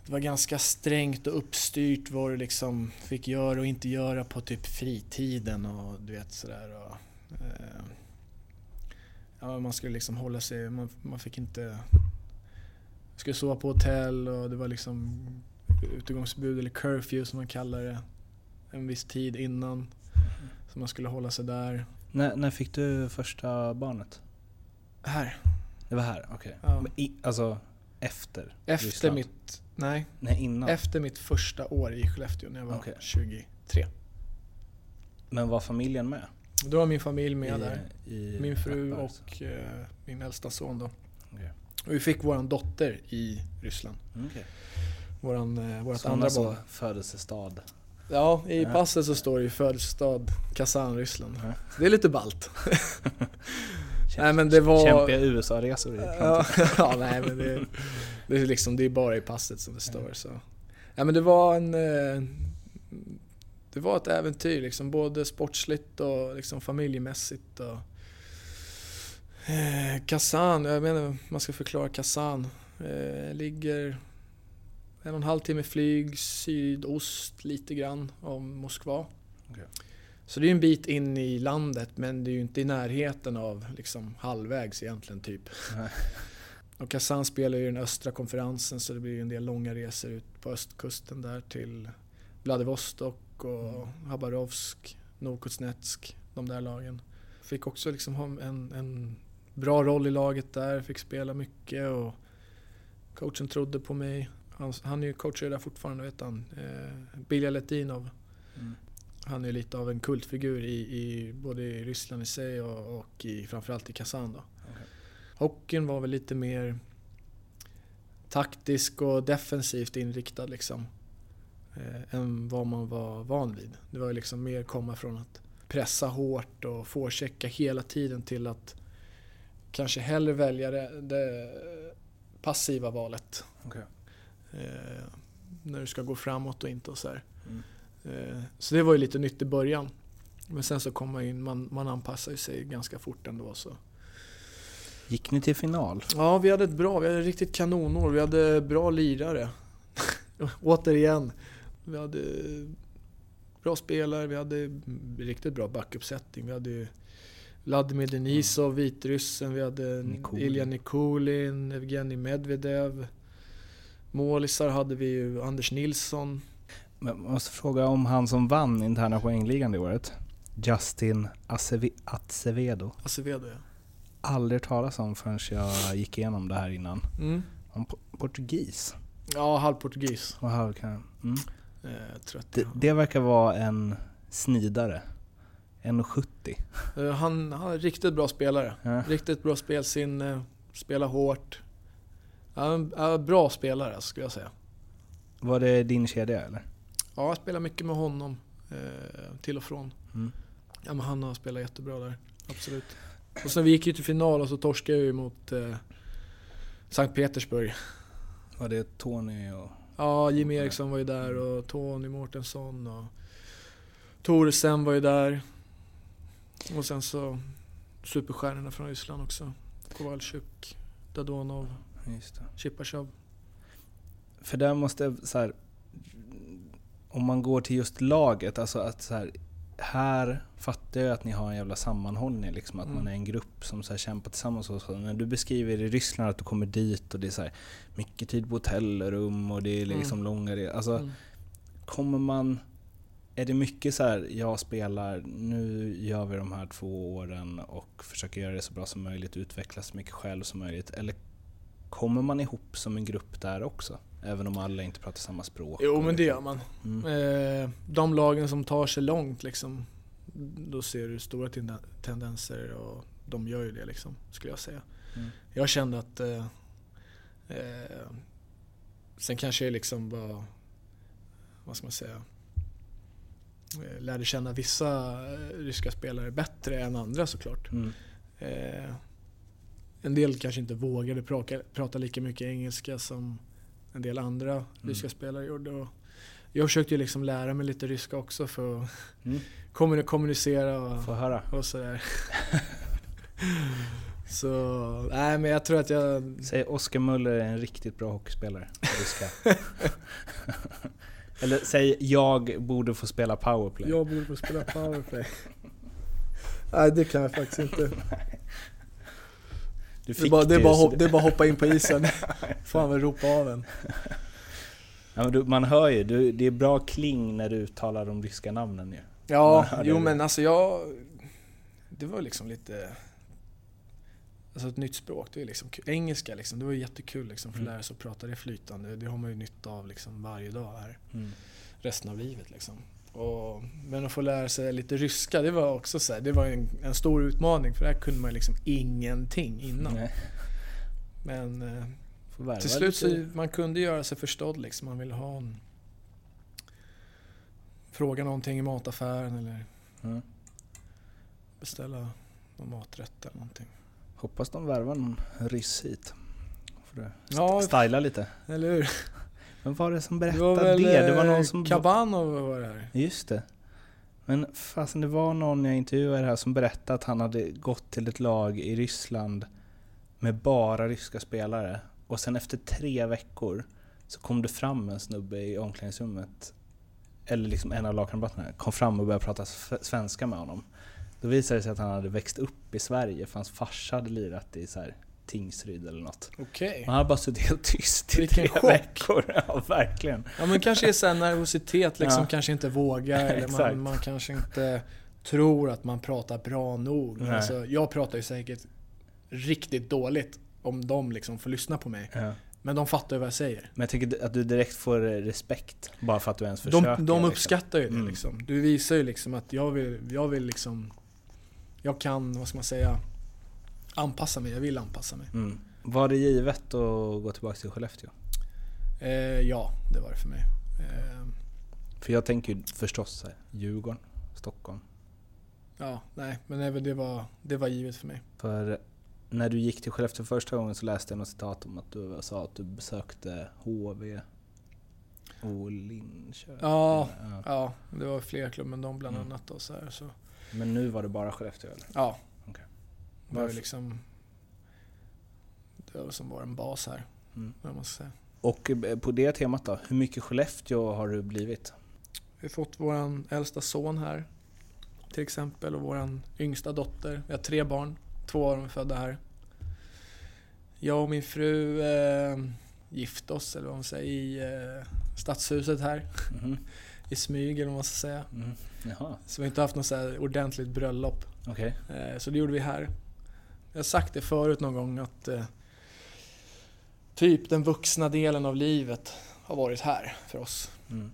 det var ganska strängt och uppstyrt vad du liksom fick göra och inte göra på typ fritiden och du vet sådär. Och, eh, ja, man skulle liksom hålla sig, man, man fick inte... Man skulle sova på hotell och det var liksom utegångsförbud eller curfew som man kallar det. En viss tid innan. Så man skulle hålla sig där. När, när fick du första barnet? Här. Det var här? Okej. Ja. Men i- Alltså efter? Efter Ryssland? mitt... Nej. Nej, innan? Efter mitt första år i Skellefteå när jag var Okej. 23. Men var familjen med? Då var min familj med I- där. i Min fru Akbars? och eh, min äldsta son då. Okej. Och vi fick våran dotter i Ryssland. Mm, Okej. Våran, eh, vårat Sådana andra så barn. födelsestad. Ja, i passet så står det ju födelsestad Kazan, Ryssland. Ja. Det är lite ballt. nej men det var... Kämpiga USA-resor i Ja, ja, nej men det, det, är liksom, det är bara i passet som det står. Så. Ja, men det var en... eh, Det var ett äventyr liksom, både sportsligt och liksom familjemässigt. Och, eh, Kazan, jag menar man ska förklara Kazan. Eh, ligger en och en halv timme flyg sydost lite grann om Moskva. Okej. Så det är en bit in i landet men det är ju inte i närheten av liksom halvvägs egentligen typ. Och Kazan spelar ju den östra konferensen så det blir en del långa resor ut på östkusten där till Vladivostok och Habarovsk, Novokuznetsk, de där lagen. fick också liksom ha en, en bra roll i laget där, fick spela mycket och coachen trodde på mig. Han, han är ju coachare där fortfarande, vet han. Eh, Bilja Letinov. Mm. Han är lite av en kultfigur i, i både i Ryssland i sig och, och i, framförallt i Kazan då. Okej. Hockeyn var väl lite mer taktisk och defensivt inriktad liksom. Eh, än vad man var van vid. Det var liksom mer komma från att pressa hårt och forechecka hela tiden till att kanske hellre välja det, det passiva valet. Okej. Eh, när du ska gå framåt och inte och så här. Mm. Eh, så det var ju lite nytt i början. Men sen så kom man in, man, man anpassar sig ganska fort ändå. Så. Gick ni till final? Ja, vi hade ett bra, vi hade ett riktigt kanonår. Vi hade bra lirare. Återigen, vi hade bra spelare, vi hade riktigt bra backuppsättning. Vi hade Vladimir Denisov, vitryssen, vi hade Nikulin. Ilja Nikulin, Evgenij Medvedev. Målisar hade vi ju Anders Nilsson. Men jag måste fråga om han som vann interna poängligan det året. Justin Acevi- Acevedo. Acevedo ja. Aldrig talas om förrän jag gick igenom det här innan. Mm. Om po- portugis. Ja, halvportugis. Och kan, mm. Eh, det, det verkar vara en snidare. 1,70. Eh, han, han är riktigt bra spelare. Ja. Riktigt bra spelsinne, spelar hårt. Ja, bra spelare skulle jag säga. Var det din kedja eller? Ja, jag spelar mycket med honom. Eh, till och från. Mm. Ja, men han har spelat jättebra där. Absolut. Och sen vi gick ju till final och så torskade vi mot eh, Sankt Petersburg. Var det Tony och... Ja, Jimmy Eriksson var ju där och Tony Mårtensson och Thoresen var ju där. Och sen så superstjärnorna från Ryssland också. Kowalczyk, Dadonov, Just det. Chipachov. För där måste så här, om man går till just laget, alltså att så här, här fattar jag att ni har en jävla sammanhållning, liksom, att Mm. man är en grupp som så här, kämpar tillsammans. Och så. När du beskriver i Ryssland att du kommer dit och det är så här, mycket tid på hotellrum och det är liksom långa re- Alltså, Mm. kommer man... Är det mycket så här, jag spelar, nu gör vi de här två åren och försöker göra det så bra som möjligt, utveckla så mycket själv som möjligt. Eller kommer man ihop som en grupp där också? Även om alla inte pratar samma språk? Jo men det gör man. Mm. Eh, de lagen som tar sig långt liksom, då ser du stora tenden- tendenser och de gör ju det liksom, skulle jag säga. Mm. Jag kände att eh, eh, Sen kanske jag liksom var, vad ska man säga, eh, lärde känna vissa ryska spelare bättre än andra såklart. Mm. Eh, en del kanske inte vågade prata, prata lika mycket engelska som en del andra ryska spelare gjorde. Och jag försökte ju liksom lära mig lite ryska också för att Mm. kommuni- kommunicera och, Få höra. och sådär. Så, nej men jag tror att jag... Säg Oskar Möller är en riktigt bra hockeyspelare på ryska. Eller säg jag borde få spela powerplay. Jag borde få spela powerplay. nej det kan jag faktiskt inte. Du Det är, fick bara, det, är bara, så hop- det är bara hoppa in på isen. Fan väl ropa av en. Ja, du, man hör ju, du, det är bra kling när du uttalar de ryska namnen ju. Ja, jo det. men alltså jag... Det var liksom lite... Alltså ett nytt språk, det är liksom kul. Engelska liksom, det var jättekul liksom för att Mm. lära sig att prata det flytande. Det har man ju nytta av liksom varje dag här. Mm. Resten av livet liksom. Och, men att få lära sig lite ryska, det var också så här, det var en, en stor utmaning för där kunde man liksom ingenting innan. Nej, Men eh, till slut så man kunde göra sig förstådd liksom. Man ville ha en... Fråga någonting i mataffären eller Mm. beställa någon maträtt eller någonting. Hoppas de värvar någon ryss hit. Får du Ja, styla lite. eller hur? Vem var det som Det berättade var väl det? Det var någon eh, som... Kabanov var det här. Just det. Men fasen det var någon jag intervjuade här som berättade att han hade gått till ett lag i Ryssland med bara ryska spelare. Och sen efter tre veckor så kom det fram en snubbe i omklädningsrummet, eller liksom en av lagkamraterna, kom fram och började prata svenska med honom. Då visade det sig att han hade växt upp i Sverige för hans farsa hade lirat i så här Tingsryd eller något. Okej. Och han hade bara suttit helt tyst i Vilken tre chock. veckor. Ja, verkligen. Ja men kanske är sån nervositet liksom, Ja. kanske inte vågar eller man, man kanske inte tror att man pratar bra nog. Alltså, jag pratar ju säkert riktigt dåligt om de liksom får lyssna på mig. Ja. Men de fattar ju vad jag säger. Men jag tycker att du direkt får respekt bara för att du ens försöker. De, de liksom. uppskattar ju det Mm. liksom. Du visar ju liksom att jag vill, jag vill liksom... Jag kan, vad ska man säga, anpassa mig. Jag vill anpassa mig. Mm. Var det givet att gå tillbaka till Skellefteå? Eh, ja, det var det för mig. Eh, För jag tänker ju förstås här, Djurgården, Stockholm. ja, nej, men det, det, var, det var givet för mig. För när du gick till Skellefteå första gången så läste jag något citat om att du sa att du besökte HV och Linköping. Ja, Ja. ja, det var fler klubbar än de bland Mm. annat. Och så här, så. Men nu var det bara Skellefteå eller? Ja. Var ju liksom... Det var som var en bas här, Mm. vad man ska säga. Och eh, på det temat då, hur mycket Skellefteå har du blivit? Vi har fått vår äldsta son här, till exempel, och vår yngsta dotter. Vi har tre barn, två av dem är födda här. Jag och min fru eh, gifte oss, eller vad man säger, i eh, stadshuset här. Mhm. I smyg, eller vad man ska säga. Mm. Så vi har inte haft något så ordentligt bröllop. okej. Eh, Så det gjorde vi här. Jag har sagt det förut någon gång att eh, typ den vuxna delen av livet har varit här för oss. Mm.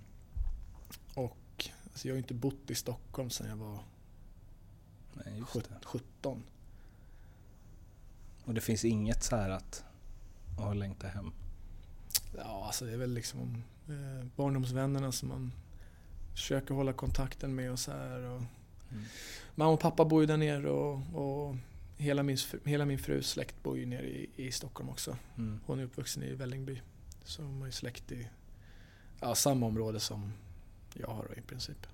Och alltså, jag har inte bott i Stockholm sedan jag var Nej, just sjut- det. 17. Och det finns inget så här att, att längta hem? Ja, alltså det är väl liksom eh, barndomsvännerna som man försöker hålla kontakten med och så här. Och Mm. Mamma och pappa bor ju där nere och, och hela, min, hela min frus släkt bor ju nere i, i Stockholm också. Mm. Hon är uppvuxen i Vällingby. Så hon har ju släkt i ja, samma område som jag har i princip.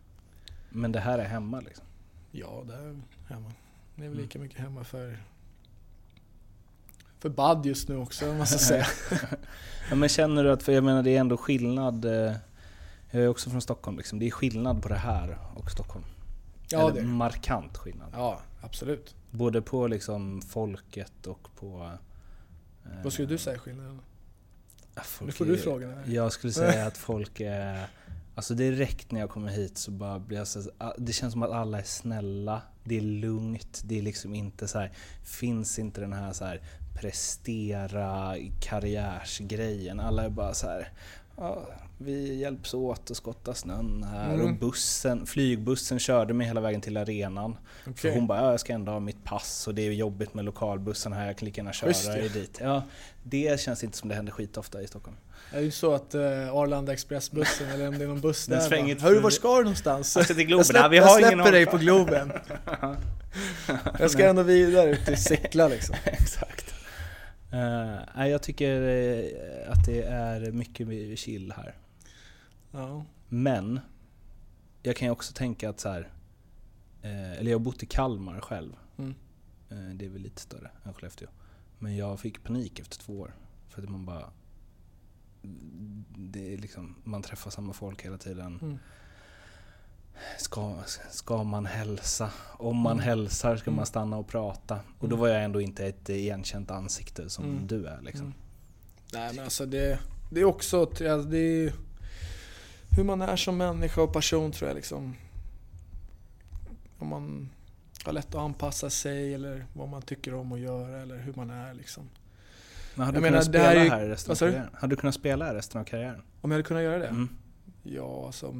Men det här är hemma liksom? Ja, där är hemma. Det är väl Mm. lika mycket hemma för för Bad just nu också om man ska säga. Ja, men känner du att, för jag menar det är ändå skillnad, eh, jag är också från Stockholm liksom, det är skillnad på det här och Stockholm. Ja, Eller det markant skillnad. Ja, absolut. Både på liksom folket och på... eh, Vad skulle du säga skillnaden? Nu får du frågan. här. Jag skulle säga att folk är... Alltså direkt när jag kommer hit så bara blir jag så, Det känns som att alla är snälla, det är lugnt, det är liksom inte så här, Finns inte den här så här prestera karriärsgrejen. Alla är bara så här. Ja, vi hjälps åt att skotta snön här Mm. och bussen, flygbussen körde mig hela vägen till arenan. För Okej. hon bara, ja, jag ska ändå ha mitt pass och det är jobbigt med lokalbussen här, jag kan lika gärna köra Schysst ju. er dit. Ja, det känns inte som det händer skitofta i Stockholm. Det är ju så att eh, Arlanda Expressbussen, eller om det är någon buss där svänger Hörru, för- var ska du någonstans? Jag till Globen. Jag, släpp, vi har jag ingen släpper dig på. Globen. Jag ska ändå vidare ut till Sickla liksom. Exakt. Uh, jag tycker eh, att det är mycket chill här. Ja. Men jag kan ju också tänka att så här, eh, eller jag har bott i Kalmar själv. Mm. Eh, det är väl lite större än Skellefteå. Men jag fick panik efter två år. För att man bara... Det är liksom, man träffar samma folk hela tiden. Mm. Ska, ska man hälsa? Om man Mm. hälsar ska Mm. man stanna och prata. Och då Mm. var jag ändå inte ett igenkänt ansikte som Mm. du är liksom. Mm. Nej men alltså det, det är också, alltså, det är hur man är som människa och person tror jag liksom. Om man har lätt att anpassa sig eller vad man tycker om att göra eller hur man är liksom. Men hade du kunnat spela här är ju- här resten av karriären? Hade du kunnat spela här resten av karriären? Om jag hade kunnat göra det? Mm. Ja, alltså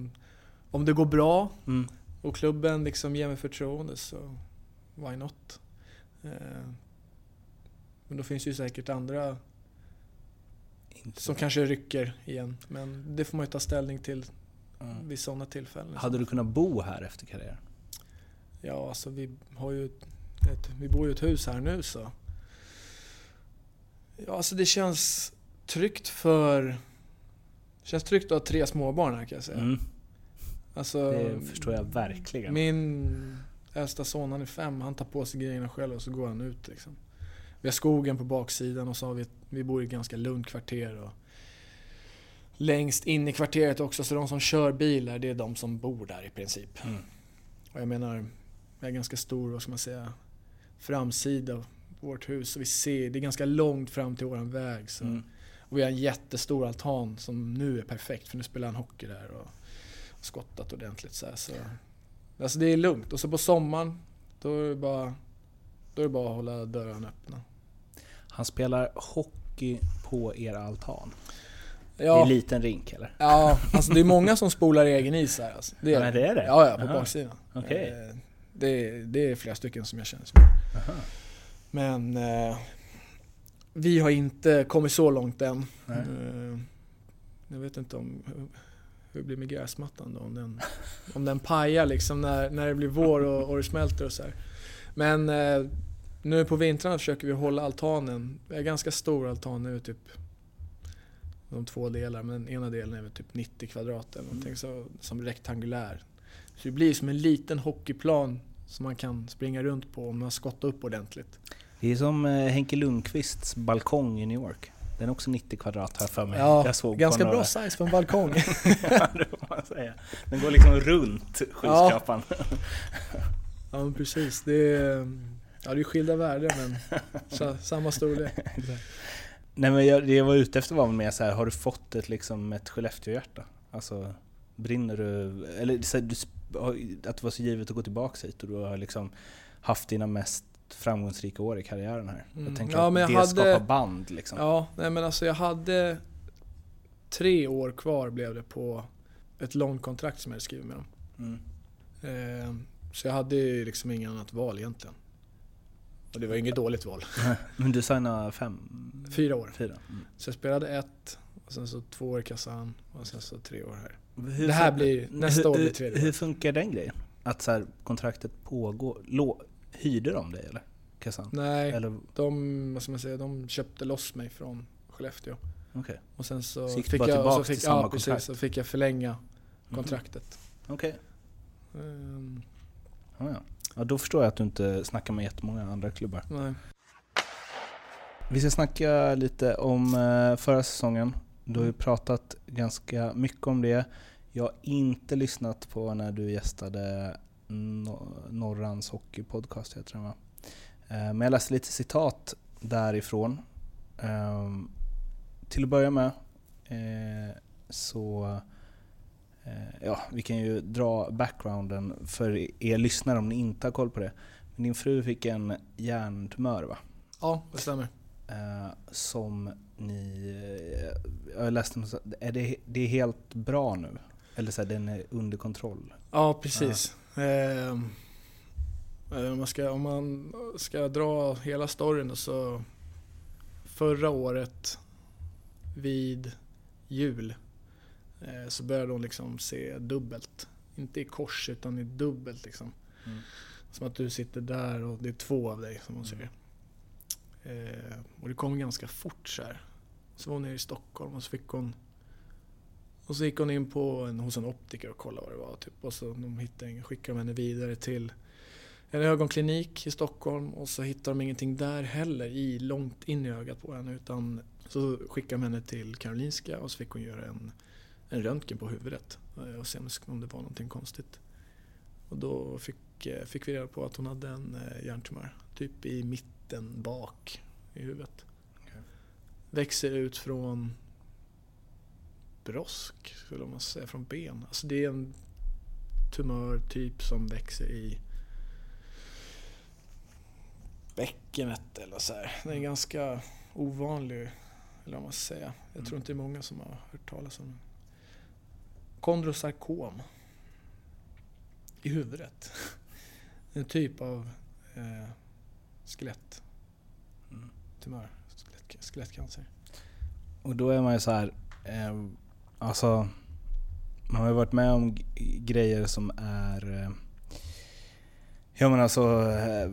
om, det går bra Mm. och klubben liksom ger mig förtroende så why not? Eh, men då finns ju säkert andra Inte. som kanske rycker igen. Men det får man ju ta ställning till Mm. vid sådana tillfällen. Hade du kunnat bo här efter karriären? Ja, alltså vi har ju ett, vi bor ju i ett hus här nu så. Ja, alltså det känns tryggt för... Det känns tryggt att ha tre småbarn här kan jag säga. Mm. Alltså, Det förstår jag verkligen. Min äldsta son, han är fem, han tar på sig grejerna själv och så går han ut liksom. Vi har skogen på baksidan och så har vi, vi bor i ett ganska lugnt kvarter. Och längst in i kvarteret också, så de som kör bilar, det är de som bor där i princip. Mm. Och jag menar, vi har ganska stor, vad ska man säga, framsida av vårt hus. Och vi ser, det är ganska långt fram till våran väg. Så. Mm. Och vi har en jättestor altan som nu är perfekt, för nu spelar han hockey där och skottat ordentligt så, här, så Alltså det är lugnt. Och så på sommaren, då är det bara, då är det bara att hålla dörrarna öppna. Han spelar hockey på er altan. Det är Ja, en liten rink eller? ja alltså det är många som spolar egen is här alltså. Det Ja, men det är det? Ja, ja, på Aha. baksidan. Okej. Eh, Det, är- det är flera stycken som jag känner som Aha. Men eh, vi har inte kommit så långt än. Nej. Eh, jag vet inte om hur det blir med gräsmattan då, om den, om den pajar liksom när, när det blir vår och, och det smälter och så här. Men eh, nu på vintrarna försöker vi hålla altanen, vi har ganska stor altan nu, typ de två delar, men ena delen är väl typ 90 kvadrat eller någonting så, som rektangulär. Så det blir som en liten hockeyplan som man kan springa runt på om man skottar upp ordentligt. Det är som eh, Henke Lundqvists balkong i New York. Den är också 90 kvadrat här för mig. Ja, Jag såg ganska några- bra size på en balkong. Ja, det får man säga. Den går liksom runt skyskrapan. ja men precis, det är, ja, det är skilda värden men sa, samma storlek. Nej men jag, det jag var ute efter var mer så här, har du fått ett, liksom, ett Skellefteå-hjärta? Alltså, brinner du... Eller så här, du, att det var så givet att gå tillbaka hit och du har liksom haft dina mest framgångsrika år i karriären här. Mm. Jag tänker Ja, att det hade- skapar band liksom. Ja, nej men alltså jag hade tre år kvar blev det på ett långt kontrakt som jag hade skrivit med dem. Mm. Eh, så jag hade ju liksom inget annat val egentligen. Och det var inget dåligt val. Men du signade fem? Fyra år. Fyra. Mm. Så jag spelade ett, och sen så två år i Kazan och sen så tre år här. Hur Det här blir- nästa år blir hur, tredje hur, hur funkar den grejen? Att så här, kontraktet pågår? Hyrde de dig eller? Kazan? Nej, Eller, de, vad ska man säga, de köpte loss mig från Skellefteå. okej. Och sen så, Så fick jag, och så fick, ja, precis, så fick jag förlänga kontraktet. Okej. Ehm, Ja, ja. ja, då förstår jag att du inte snackar med jättemånga andra klubbar. nej. Vi ska snacka lite om eh, förra säsongen. Du har ju Mm. pratat ganska mycket om det. Jag har inte lyssnat på när du gästade Norrans Hockeypodcast, heter den va? Eh, Men jag läste lite citat därifrån. Ehm, Till att börja med eh, så eh, Ja, vi kan ju dra backgrounden för er lyssnare om ni inte har koll på det. Men din fru fick en hjärntumör va? Ja, det stämmer. Som ni... Jag har läst något, är det, det är helt bra nu? Eller så här, den är under kontroll? Ja, precis. Ehm, eh, om, man ska, om man ska dra hela storyn så förra året vid jul eh, så började hon liksom se dubbelt. Inte i kors utan i dubbelt liksom. Mm. Som att du sitter där och det är två av dig som hon ser. Eh, och det kom ganska fort så här. Så var hon nere i Stockholm och så fick hon och så gick hon in på en, hos en optiker och kollade vad det var. Typ. Och så de hittade skickade de henne vidare till en ögonklinik i Stockholm och så hittade de ingenting där heller, i, långt in i ögat på henne. Utan så skickade de henne till Karolinska och så fick hon göra en, en röntgen på huvudet eh, och se om det- var någonting konstigt. Och då fick, eh, fick vi reda på att hon hade en eh, hjärntumör, typ i mitten bak i huvudet. Växer ut från brosk, skulle man säga, från ben. Alltså det är en tumör typ som växer i bäckenet eller så här. Den är ganska ovanlig, eller vad man ska säga. Jag tror inte det är många som har hört talas om den. Kondrosarkom i huvudet. En typ av eh, skelett. Tumör, skelett, skelettcancer. Och då är man ju så här, eh, alltså man har ju varit med om grejer som är eh, Ja men alltså, eh,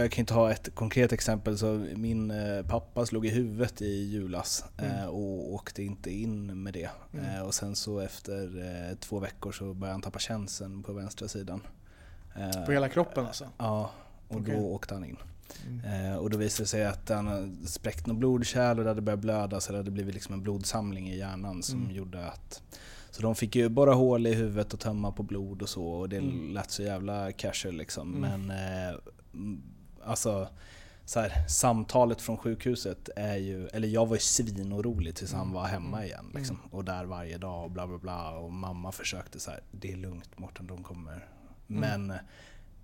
jag kan inte ha ett konkret exempel. Så min eh, pappa slog i huvudet i julas Mm. och åkte inte in med det. Mm. Och sen så efter två veckor så började han tappa känseln på vänstra sidan. På hela kroppen alltså? Ja, och Okej. då åkte han in. Mm. Eh, och då visade det sig att han hade spräckt något blodkärl och det hade börjat blöda så det hade blivit liksom en blodsamling i hjärnan som Mm. gjorde att... Så de fick ju borra hål i huvudet och tömma på blod och så och det Mm. lät så jävla casual liksom. Mm. Men eh, mm, alltså så här, samtalet från sjukhuset är ju, eller jag var ju svinorolig tills han Mm. var hemma Mm. igen. Liksom. Och där varje dag och bla bla bla. Och mamma försökte så här, det är lugnt Mårten, de kommer... men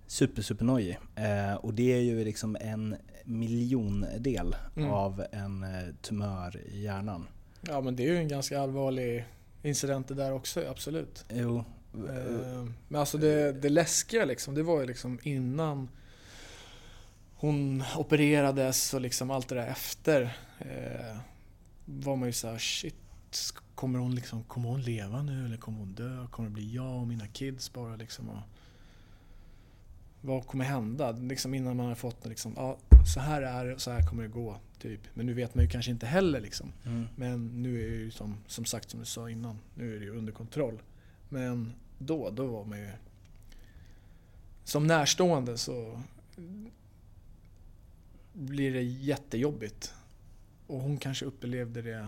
super, super nojig. Eh, och det är ju liksom en miljondel Mm. av en eh, tumör i hjärnan. Ja men det är ju en ganska allvarlig incident det där också, absolut. Jo. Eh, Men alltså det, det läskiga liksom, det var ju liksom innan hon opererades och liksom allt det där efter. Eh, var man ju såhär, shit, kommer hon, liksom, kommer hon leva nu eller kommer hon dö? Kommer det bli jag och mina kids bara liksom? Och, vad kommer hända? Liksom innan man har fått liksom, ja, så här är det och så här kommer det gå. Typ. Men nu vet man ju kanske inte heller liksom. Mm. Men nu är det ju som, som sagt som du sa innan, nu är det ju under kontroll. Men då, då var man ju... Som närstående så blir det jättejobbigt. Och hon kanske upplevde det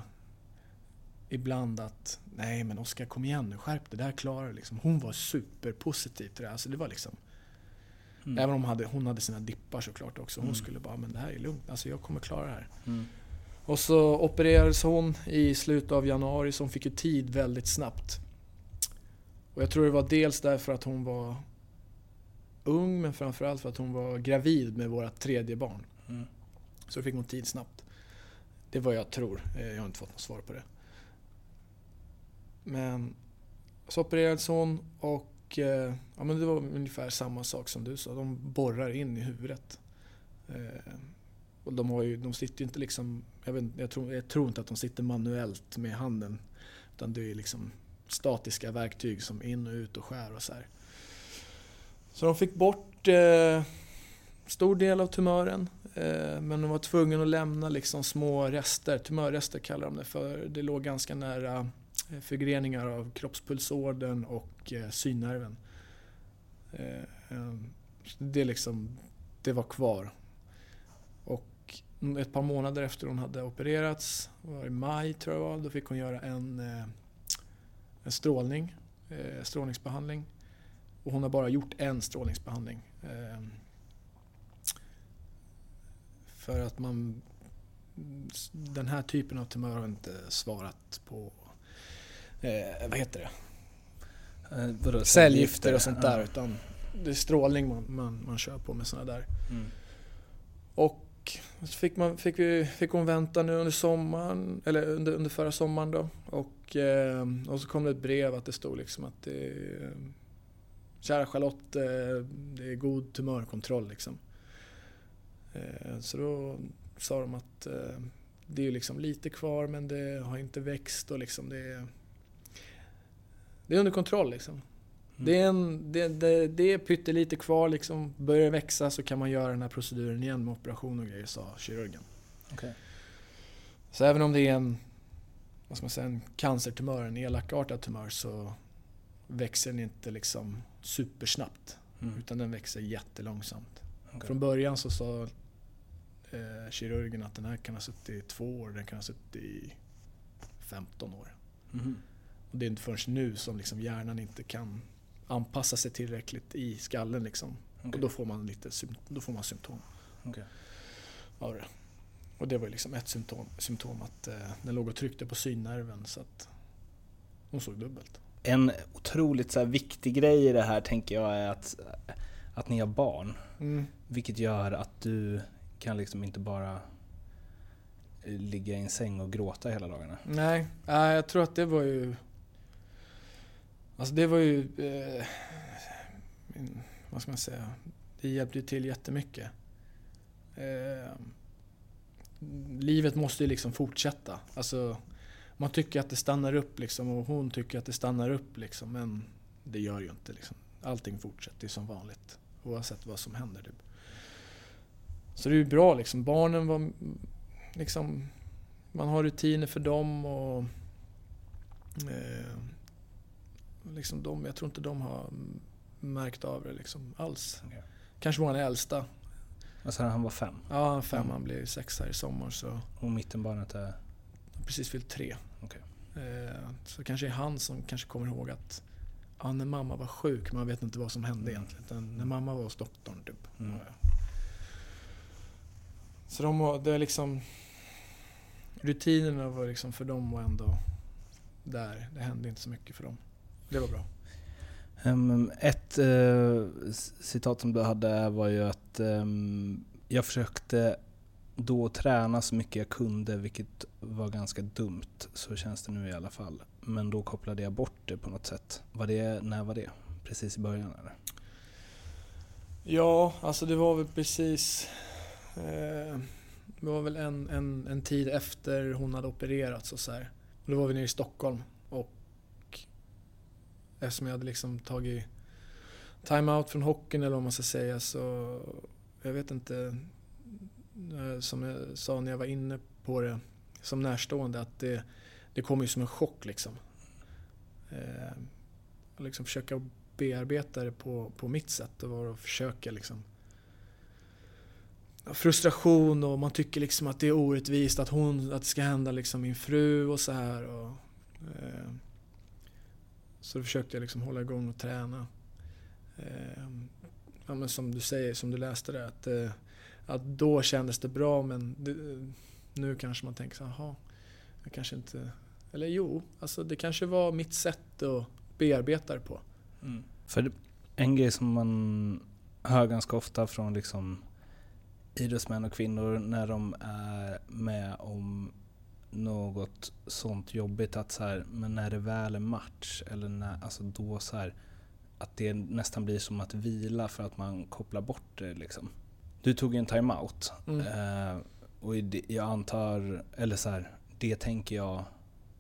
ibland att nej men Oskar kom igen nu, skärp dig, det här klarar du liksom. Hon var superpositiv till det. Alltså det var liksom... Mm. Även om hon hade, hon hade sina dippar såklart också. Hon Mm. skulle bara, men det här är lugnt, alltså jag kommer klara det här. Mm. Och så opererades hon i slutet av januari så hon fick ju tid väldigt snabbt. Och jag tror det var dels därför att hon var ung men framförallt för att hon var gravid med våra tredje barn. Mm. Så då fick hon tid snabbt. Det är vad jag tror. Eh, Jag har inte fått något svar på det. Men så opererades hon och eh, ja, men det var ungefär samma sak som du sa. De borrar in i huvudet. Eh, Och de, har ju, de sitter ju inte liksom, jag, vet, jag, tror, jag tror inte att de sitter manuellt med handen. Utan det är liksom statiska verktyg som in och ut och skär och så här. Så de fick bort eh, stor del av tumören. Eh, men de var tvungna att lämna liksom små rester, tumörrester kallar de det för. Det låg ganska nära Eh, förgreningar av kroppspulsådern och eh, synnerven. Eh, ehm, det, liksom, det var kvar. Och ett par månader efter hon hade opererats, var i maj tror jag det var, då fick hon göra en, en strålning, strålningsbehandling. Och hon har bara gjort en strålningsbehandling. Ehm, för att man... Den här typen av tumör har inte svarat på... Eh, vad heter det? Eh, Cellgifter och sånt Ja. där. Utan det är strålning man, man, man kör på med såna där. Mm. Och så fick, man, fick, vi, fick hon vänta nu under sommaren, eller under, under förra sommaren då. Och, eh, och så kom det ett brev att det stod liksom att det är, Kära Charlotte, eh, det är god tumörkontroll liksom. Eh, så då sa de att eh, det är liksom lite kvar men det har inte växt och liksom det är, det är under kontroll liksom. Det är, en, det, det, det är pyttelite kvar liksom. Börjar det växa så kan man göra den här proceduren igen med operation och grejer, sa kirurgen. Okej. Så även om det är en, vad ska man säga, en cancertumör, en elakartad tumör, så växer den inte liksom supersnabbt. Mm. Utan den växer jättelångsamt. Okej. Från början så sa eh, kirurgen att den här kan ha suttit i två år, den kan ha suttit i 15 år. Mhm. Och det är inte förrän nu som liksom hjärnan inte kan anpassa sig tillräckligt i skallen. Liksom. Okej. Och då får man lite då får man symptom Okej. av det. Och det var liksom ett symptom, symptom att eh, den låg och tryckte på synnerven så att hon såg dubbelt. En otroligt så här viktig grej i det här tänker jag är att, att ni har barn. Vilket gör att du kan liksom inte bara eh, ligga i en säng och gråta hela dagarna. Nej, nej, jag tror att det var ju... Alltså det var ju... Eh, vad ska man säga? Det hjälpte ju till jättemycket. Eh, livet måste ju liksom fortsätta. Alltså, man tycker att det stannar upp liksom och hon tycker att det stannar upp liksom. Men det gör ju inte liksom. Allting fortsätter ju som vanligt. Oavsett vad som händer. Typ. Så det är ju bra liksom. Barnen var liksom... Man har rutiner för dem och... Eh, liksom de, jag tror inte de har märkt av det liksom alls. Okej. Kanske vår äldsta. Alltså han var fem Ja, han är fem, Mm. han blir sex här i sommar så... och mittenbarnet är... Han precis fyllt tre. Okej. Eh, så kanske är han som kanske kommer ihåg att ja, när mamma var sjuk, man vet inte vad som hände Mm. egentligen. Utan när mamma var hos doktorn typ. Mm. Så de var, det är liksom... Rutinerna var liksom för dem var ändå där. Det hände inte så mycket för dem. Det var bra. Ehm, ett c- citat som du hade var ju att ehm, jag försökte då träna så mycket jag kunde, vilket var ganska dumt. Så känns det nu i alla fall. Men då kopplade jag bort det på något sätt. Var det, när var det? Precis i början eller? Ja, alltså det var väl precis... Eh, det var väl en, en, en tid efter hon hade opererats och så här. Och då var vi nere i Stockholm eftersom jag hade liksom tagit time-out från hockeyn eller vad man ska säga så... Jag vet inte, eh, som jag sa när jag var inne på det som närstående, att det, det kom ju som en chock liksom. Eh, liksom försöka bearbeta det på, på mitt sätt. och var och försöka liksom frustration och man tycker liksom att det är orättvist att, hon, att det ska hända liksom min fru och så här. Och, eh, så då försökte jag liksom hålla igång och träna. Eh, ja, men som du säger, som du läste där, att, eh, att då kändes det bra men det, nu kanske man tänker så "Jaha, jag kanske inte... Eller jo, alltså det kanske var mitt sätt att bearbeta det på. För en grej som man hör ganska ofta från liksom idrottsmän och kvinnor när de är med om något sånt jobbigt att så här, men när det väl är match eller när, alltså då så här, att det nästan blir som att vila för att man kopplar bort det liksom. Du tog ju en timeout Mm. eh, och jag antar, eller så här, det tänker jag,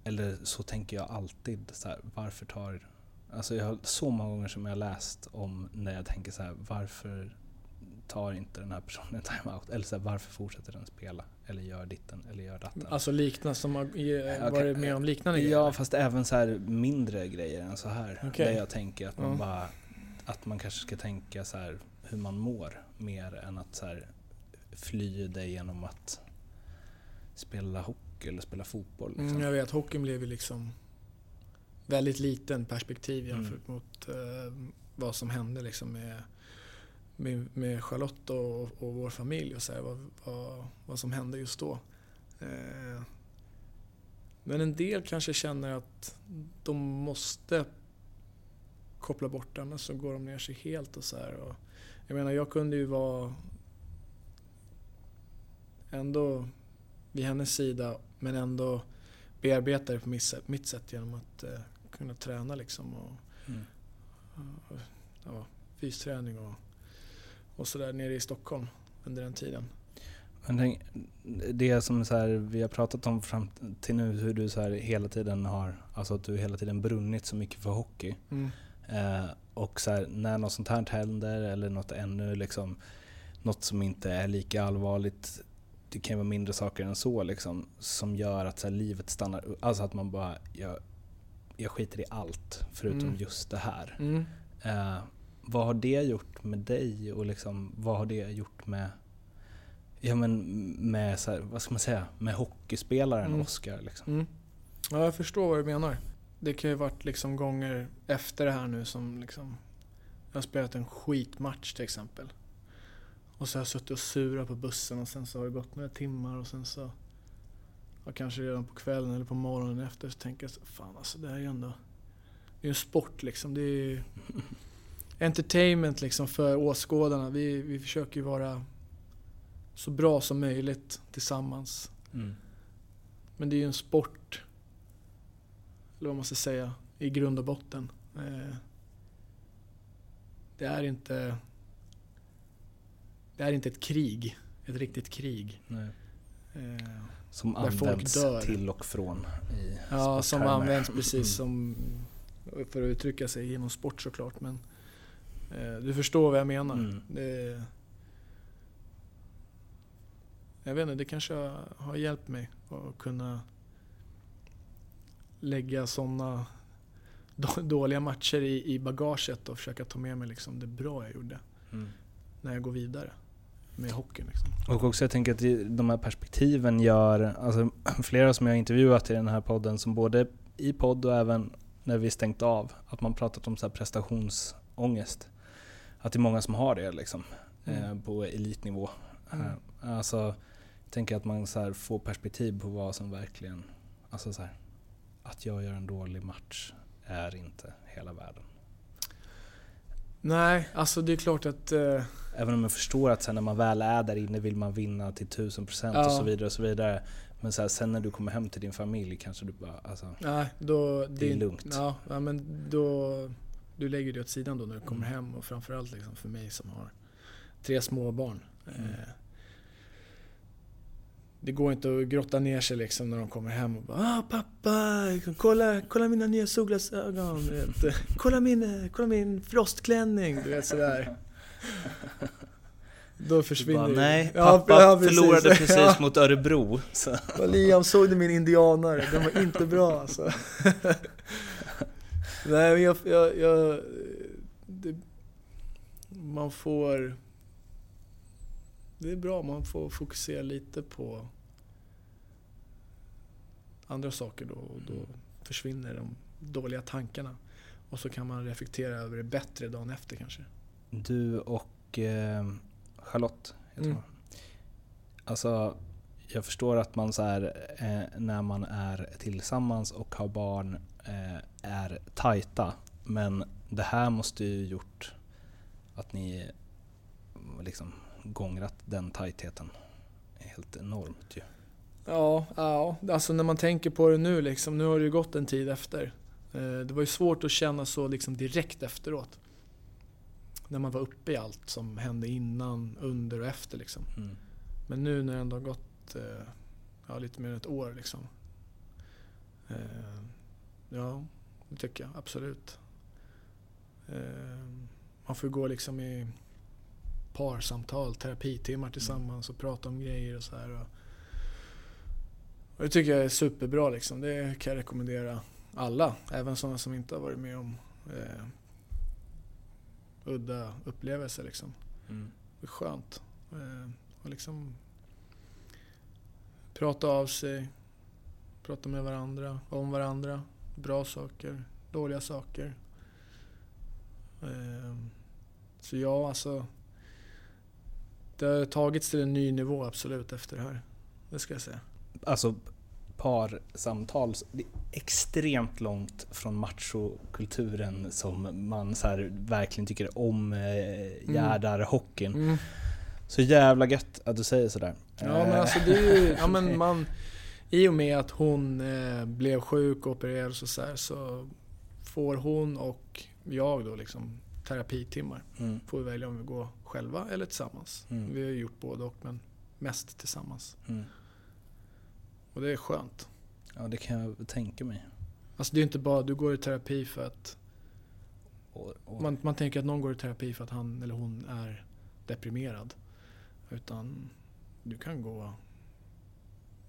eller så tänker jag alltid så här, varför tar Alltså jag har så många gånger som jag har läst om när jag tänker så här, varför tar inte den här personen en timeout? Eller så här, varför fortsätter den spela? Eller gör ditten, eller gör datten? Alltså liknande, som har Ja, varit med om liknande Ja, grejer? fast även så här mindre grejer än så här. Okej. Där jag tänker att man Ja. bara, att man kanske ska tänka så här hur man mår mer än att så här fly det genom att spela hockey eller spela fotboll. Liksom. Mm, jag vet, hockeyn blev ju liksom väldigt liten perspektiv jämfört Mm. mot eh, vad som hände liksom med, med, med Charlotte och, och vår familj och så här, vad, vad, vad som hände just då. Eh, men en del kanske känner att de måste koppla bort det, annars så går de ner sig helt och så här. Och jag menar, jag kunde ju vara ändå vid hennes sida men ändå bearbeta det på mitt sätt, mitt sätt genom att eh, kunna träna liksom och, Mm. och ja, fysträning och, och sådär nere i Stockholm under den tiden. Det som så här, vi har pratat om fram till nu, hur du så här hela tiden har, alltså att du hela tiden brunnit så mycket för hockey. Eh, och så här, när något sånt här händer eller något ännu liksom, något som inte är lika allvarligt, det kan ju vara mindre saker än så liksom, som gör att så här, livet stannar. Alltså att man bara, jag, jag skiter i allt förutom Mm. just det här. Mm. Eh, vad har det gjort med dig och liksom, vad har det gjort med Ja men med så här, vad ska man säga, med hockeyspelaren Mm. Oskar liksom. Mm. Ja, jag förstår vad du menar. Det kan ju varit liksom gånger efter det här nu som liksom jag har spelat en skitmatch till exempel. Och så har jag suttit och surat på bussen och sen så har det gått några timmar och sen så ja, kanske redan på kvällen eller på morgonen efter så tänker jag så, fan alltså det här är ju ändå det är ju en sport liksom. Det är ju entertainment liksom för åskådarna. Vi, vi försöker ju vara så bra som möjligt tillsammans. Mm. Men det är ju en sport, eller vad man ska säga, i grund och botten. Eh, Det är inte... Det är inte ett krig, ett riktigt krig. Nej. Eh, Som Där folk används dör. till och från i Ja, som används precis Mm. som, för att uttrycka sig inom sport såklart. Men du förstår vad jag menar. Mm. Det, jag vet inte, det kanske har- hjälpt mig att kunna lägga sådana dåliga matcher i, i bagaget och försöka ta med mig liksom det bra jag gjorde Mm. när jag går vidare med hockeyn. Liksom. Och också jag tänker att de här perspektiven gör, alltså flera som jag har intervjuat i den här podden som både i podd och även när vi stängt av, att man pratat om så här prestationsångest. Att det är många som har det liksom, Mm. eh, på elitnivå. Mm. Eh, Alltså, jag tänker att man så får perspektiv på vad som verkligen, alltså så här, att jag gör en dålig match är inte hela världen. Nej, alltså det är klart att... Eh, Även om jag förstår att sen när man väl är där inne vill man vinna till 1000% Ja. och så vidare och så vidare. Men så här, sen när du kommer hem till din familj kanske du bara, alltså, nej, då... Det är lugnt. Ja, men då... Du lägger det åt sidan då när du kommer hem och framförallt liksom för mig som har tre små barn. Mm. Eh, det går inte att grotta ner sig liksom när de kommer hem och bara ah, pappa, kolla, kolla mina nya solglasögon. Kolla min, eh, kolla min frostklänning. Du vet sådär. Då försvinner bara, nej, pappa ja, precis. förlorade precis Ja. mot Örebro. Så. Liam, såg du min indianare? Den var inte bra alltså. Nej men jag, jag, jag det, Man får Det är bra, man får fokusera lite på andra saker då och då försvinner de dåliga tankarna. Och så kan man reflektera över det bättre dagen efter kanske. Du och eh, Charlotte, heter Mm. Alltså, jag förstår att man så här, eh, när man är tillsammans och har barn eh, är tajta. Men det här måste ju gjort att ni liksom gångrat den tajtheten. Helt enormt ju. Ja, ja, alltså när man tänker på det nu liksom, nu har det ju gått en tid efter. Eh, Det var ju svårt att känna så liksom direkt efteråt. När man var uppe i allt som hände innan, under och efter liksom. Mm. Men nu när det ändå har gått eh, ja, lite mer än ett år liksom. Ja, det tycker jag absolut. Eh, Man får gå liksom i parsamtal, terapitimmar tillsammans och prata om grejer och så här. Och det tycker jag är superbra liksom. Det kan jag rekommendera alla, även sådana som inte har varit med om eh, udda upplevelser liksom. Mm. Det är skönt. Eh, och liksom prata av sig, prata med varandra, om varandra. Bra saker, dåliga saker. Eh, så ja, alltså. Det har tagits till en ny nivå absolut efter det här. Det ska jag säga. Alltså parsamtal, det är extremt långt från machokulturen som man så här verkligen tycker om eh, gärdar hockeyn. Så jävla gött att du säger sådär. Ja men alltså det är ju, ja men man, i och med att hon eh, blev sjuk och opererades och så här, så får hon och jag då liksom terapitimmar. Mm. Får vi välja om vi går själva eller tillsammans. Mm. Vi har gjort både och men mest tillsammans. Mm. Och det är skönt. Ja det kan jag tänka mig. Alltså det är inte bara, du går i terapi för att Och, och, man, man tänker att någon går i terapi för att han eller hon är deprimerad. Utan du kan gå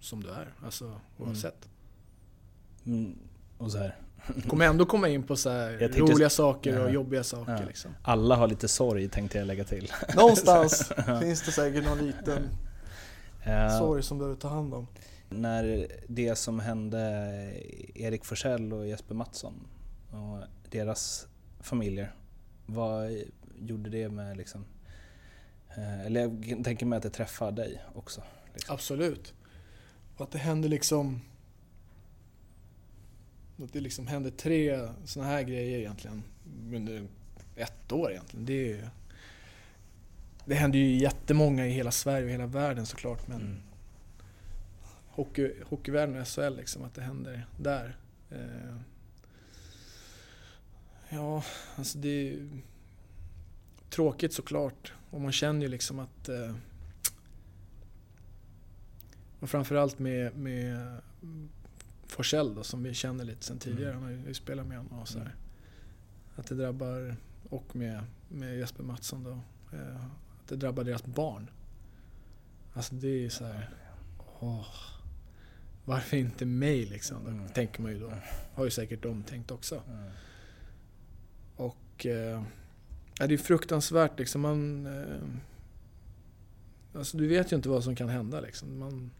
som du är, alltså oavsett. mm, och så här. kommer ändå komma in på så här Jag tänkte- roliga saker och Ja. jobbiga saker Ja. liksom. Alla har lite sorg tänkte jag lägga till. Någonstans finns det säkert någon liten Eh, sorg som du behöver ta hand om. när det som hände Erik Forsell och Jesper Mattsson och deras familjer, vad gjorde det med liksom... eh, Eller jag tänker mig att det träffar dig också. Liksom. Absolut. Och att det händer liksom... Att det liksom händer tre såna här grejer egentligen under ett år egentligen. Det, är ju, det händer ju jättemånga i hela Sverige och hela världen såklart men Mm. hockey, hockeyvärlden och SHL liksom, att det händer där. Eh, ja, alltså det är ju tråkigt såklart. Och man känner ju liksom att eh, och framförallt med, med Forsell då, som vi känner lite sen tidigare. Han har ju spelat med honom och så här. Att det drabbar, och med, med Jesper Mattsson då, eh, att det drabbar deras barn. Alltså det är ju så här. Åh, varför inte mig liksom? Då Mm. tänker man ju då. Har ju säkert de tänkt också. Mm. Och eh, det är fruktansvärt liksom. Man, eh, alltså du vet ju inte vad som kan hända liksom. Man,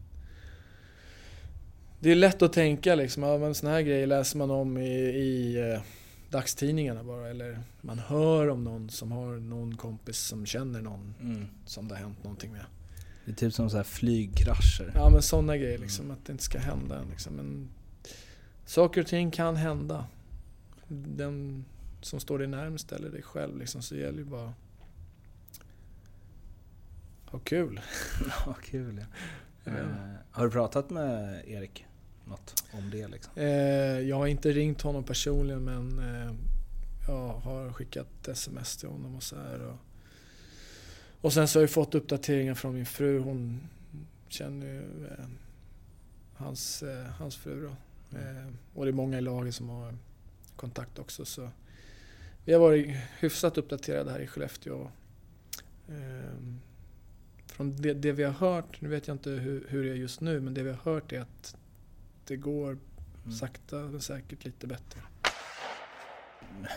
det är lätt att tänka liksom, ja, men såna här grejer läser man om i, i eh, dagstidningarna bara. Eller man hör om någon som har någon kompis som känner någon Mm. som det har hänt någonting med. Det är typ som så här flygkrascher. Ja men sådana grejer liksom, att det inte ska hända än liksom. Men saker och ting kan hända. Den, som står dig närmast eller dig själv liksom, så gäller det bara ha kul. Ja, kul ja. Eh, har du pratat med Erik något om det liksom? Eh, jag har inte ringt honom personligen men eh, jag har skickat sms till honom och så här. Och, och sen så har jag fått uppdateringar från min fru. Hon känner ju eh, hans, eh, hans fru då. Eh, och det är många i laget som har kontakt också. Så vi har varit hyfsat uppdaterade här i Skellefteå. Från det, det vi har hört, nu vet jag inte hur, hur det är just nu, men det vi har hört är att det går sakta men säkert lite bättre.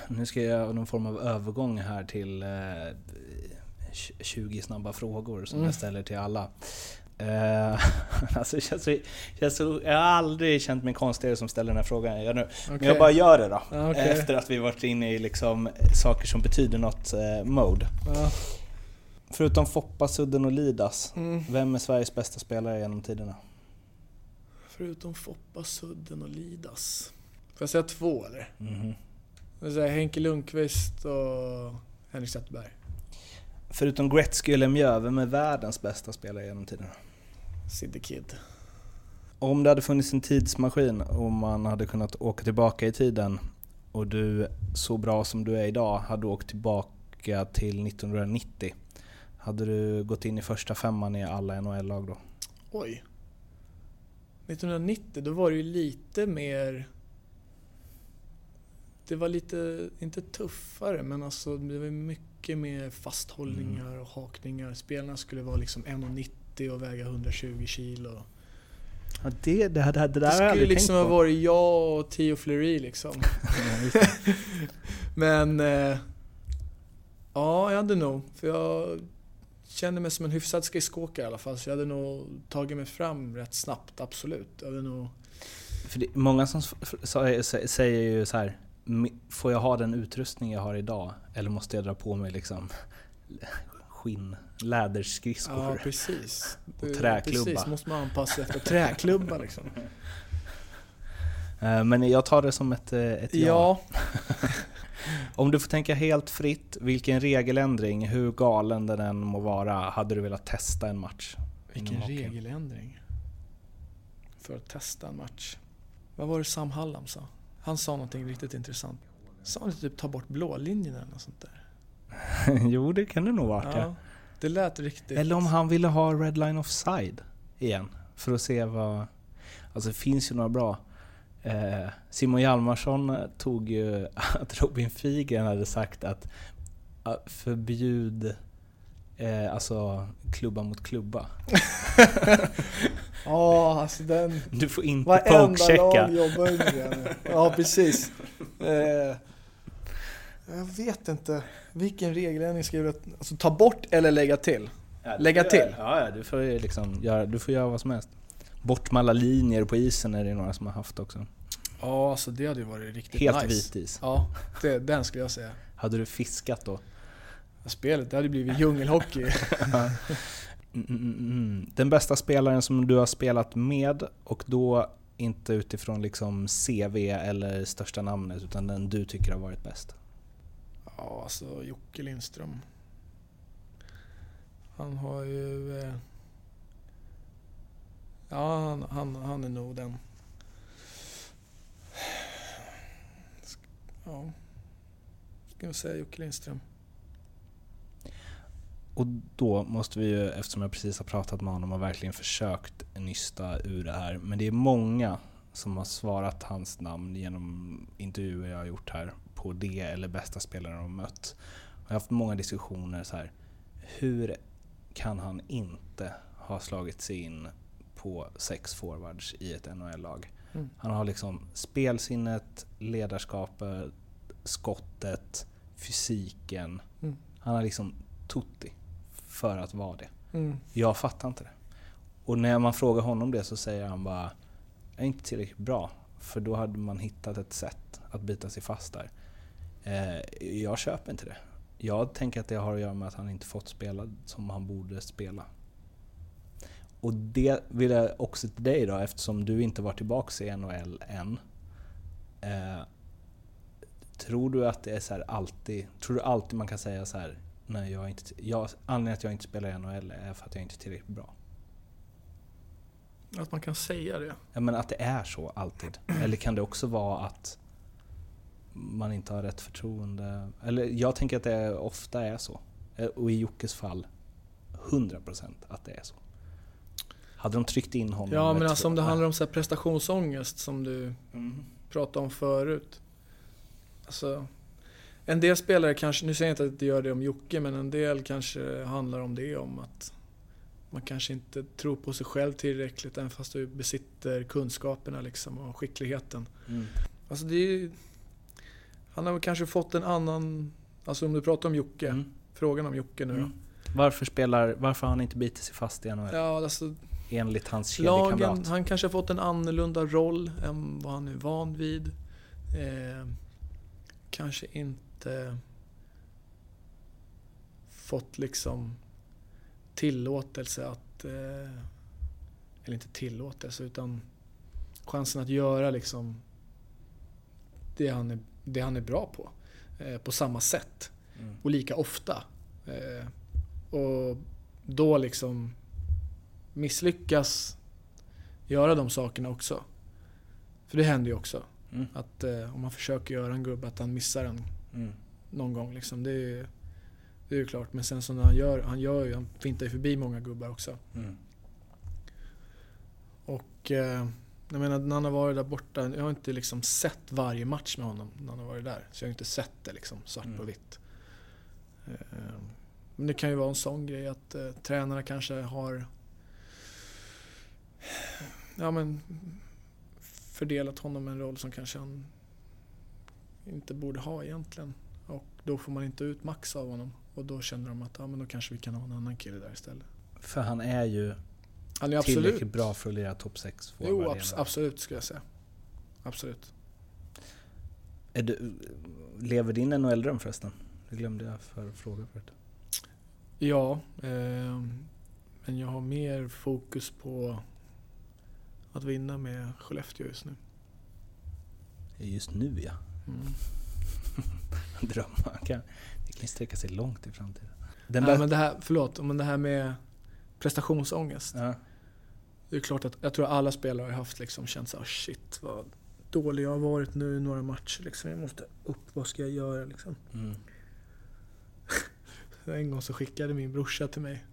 Nu ska jag göra någon form av övergång här till eh, 20 snabba frågor som Mm. jag ställer till alla. Eh, alltså, känns så, känns så, jag har aldrig känt mig konstigare som ställer den här frågan jag gör nu. Men jag bara gör det då. Ja, okej. Efter att vi varit inne i liksom saker som betyder något eh, mode. Ja. Förutom Foppa, Sudden och Lidas, Mm. vem är Sveriges bästa spelare genom tiderna? Förutom Foppa, Sudden och Lidas. Får jag säga två eller? Jag säga Henke Lundqvist och Henrik Zetterberg. Förutom Gretzky och Lemieux, vem är världens bästa spelare genom tiderna? Sidde Kid. Om det hade funnits en tidsmaskin och man hade kunnat åka tillbaka i tiden och du, så bra som du är idag, hade åkt tillbaka till 1990. Hade du gått in i första femman i alla NHL-lag då? Oj. 1990, då var det ju lite mer... Det var lite, inte tuffare, men alltså det var mycket mer fasthållningar och hakningar. Spelarna skulle vara liksom 1,90 och väga 120 kilo. Ja, det, det, det, det där Det skulle liksom ha varit jag och Theo Fleury liksom. Men... Eh, ja, jag hade nog. För jag kände mig som en hyfsad skridskoåkare i alla fall. Så jag hade nog tagit mig fram rätt snabbt, absolut. Jag hade nog... För det, många som säger ju så här. "Mi- Får jag ha den utrustning jag har idag? Eller måste jag dra på mig liksom skinn, läderskridskor? Ja, precis. Och träklubba. Precis, måste man anpassa sig efter träklubba liksom. Eh, Men jag tar det som ett, eh, ett ja. Ja. Om du får tänka helt fritt, vilken regeländring, hur galen den än må vara, hade du velat testa en match? Vilken regeländring. För att testa en match. Vad var det Sam Hallam sa? Han sa någonting riktigt intressant. Sa han typ ta bort blålinjen eller något sånt där? jo, det kan det nog vara. Ja, det lät riktigt... Eller om han ville ha Red Line Offside igen. För att se vad... Alltså det finns ju några bra. Eh, Simon Hjalmarsson tog ju att Robin Figren hade sagt att förbjud eh, alltså klubba mot klubba. Ja, alltså den... Du får inte pokechecka. Ja, precis. Eh, jag vet inte. Vilken regeländring ska jag. Alltså ta bort eller lägga till? Ja, Lägga du- till. Ja, du får liksom göra, du får göra vad som helst. Bort med alla linjer på isen är det några som har haft också. Ja, alltså det hade ju varit riktigt Helt nice. vit is. Ja, det, den skulle jag säga. Hade du fiskat då? Spelet, det hade blivit djungelhockey. Mm, mm, mm. Den bästa spelaren som du har spelat med och då inte utifrån liksom CV eller största namnet utan den du tycker har varit bäst? Ja, alltså Jocke Lindström. Han har ju... Eh, ja, han, han, han är nog den. Ja, ska vi säga Jocke Lindström. Och då måste vi ju, eftersom jag precis har pratat med honom och verkligen försökt nysta ur det här, men det är många som har svarat hans namn genom intervjuer jag har gjort här på det eller bästa spelare de mött. Jag har haft många diskussioner så här. hur kan han inte ha slagit sig in på sex forwards i ett NHL-lag? Mm. Han har liksom spelsinnet, ledarskapet, skottet, fysiken. Mm. Han har liksom tutti för att vara det. Mm. Jag fattar inte det. Och när man frågar honom det så säger han bara Jag är inte tillräckligt bra. För då hade man hittat ett sätt att bita sig fast där. Eh, jag köper inte det. Jag tänker att det har att göra med att han inte fått spela som han borde spela. Och det vill jag också till dig då, eftersom du inte var tillbaks i NHL än. Eh, Tror du att det är så här alltid, tror du alltid man kan säga så här, nej jag inte, jag, anledningen att jag inte spelar i NHL är för att jag inte är tillräckligt bra? Att man kan säga det. Ja, men att det är så alltid? Eller kan det också vara att man inte har rätt förtroende? Eller jag tänker att det ofta är så. Eh, Och i Jockes fall, 100% att det är så. Hade de tryckt in honom Ja men alltså om det handlar om så här prestationsångest som du Mm. pratade om förut. Alltså, en del spelare kanske, nu säger jag inte att det gör det om Jocke, men en del kanske handlar om det om att man kanske inte tror på sig själv tillräckligt även fast du besitter kunskaperna liksom och skickligheten. Mm. Alltså det är Han har kanske fått en annan, alltså om du pratar om Jocke, Mm. frågan om Jocke nu. Mm. Varför, spelar, varför har han inte bitit sig fast i NHL? Ja, alltså Enligt hans Lagen, kedjekamrat. han kanske har fått en annorlunda roll än vad han är van vid. Eh, kanske inte fått liksom tillåtelse att... Eh, eller inte tillåtelse, utan chansen att göra liksom det han är, det han är bra på. Eh, på samma sätt. Mm. Och lika ofta. Eh, och då liksom misslyckas göra de sakerna också. För det händer ju också. Mm. Att eh, om man försöker göra en gubbe, att han missar en Mm. någon gång. Liksom. Det, är ju, det är ju klart. Men sen så när han gör, han gör ju, han fintar ju förbi många gubbar också. Mm. Och eh, jag menar när han har varit där borta, jag har inte liksom sett varje match med honom när han har varit där. Så jag har inte sett det liksom svart på Mm. vitt. Eh, men det kan ju vara en sån grej att eh, tränarna kanske har ja, men, fördelat honom en roll som kanske han inte borde ha egentligen. Och då får man inte ut max av honom. Och då känner de att ja, men då kanske vi kan ha en annan kille där istället. För han är ju Han är absolut tillräckligt bra för att lira topp 6 Jo, abs- absolut skulle jag säga. Absolut. Du, lever din NHL-dröm förresten? Det glömde jag för fråga förut. Ja, ehm, men jag har mer fokus på att vinna med Skellefteå just nu. Just nu ja. Mm. Drömmar kan, det kan sträcka sig långt i framtiden. Den Nej, men det här, förlåt, men det här med prestationsångest. ja, Det är klart att jag tror alla spelare har haft liksom känt såhär shit vad dålig jag har varit nu i några matcher liksom. Jag måste upp, vad ska jag göra liksom? mm, En gång så skickade min brorsa till mig.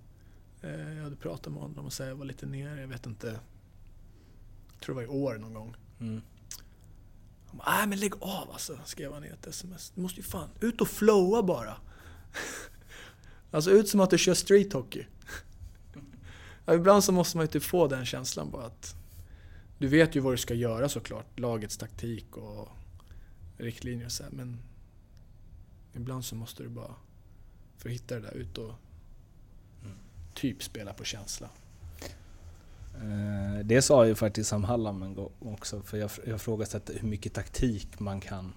Eh, Jag hade pratat med honom och sa jag var lite nere, jag vet inte. Tror det var i år någon gång. mm. Han bara, nej men lägg av alltså, skrev han i ett sms. Du måste ju fan ut och flowa bara. alltså ut som att du kör street hockey. ja, ibland så måste man ju typ få den känslan bara att du vet ju vad du ska göra såklart, lagets taktik och riktlinjer och så här, men ibland så måste du bara, för att hitta det där, ut och typ spela på känsla. Eh, Det sa ju faktiskt Sam Hallam en gång också, för jag, jag ifrågasätter hur mycket taktik man kan...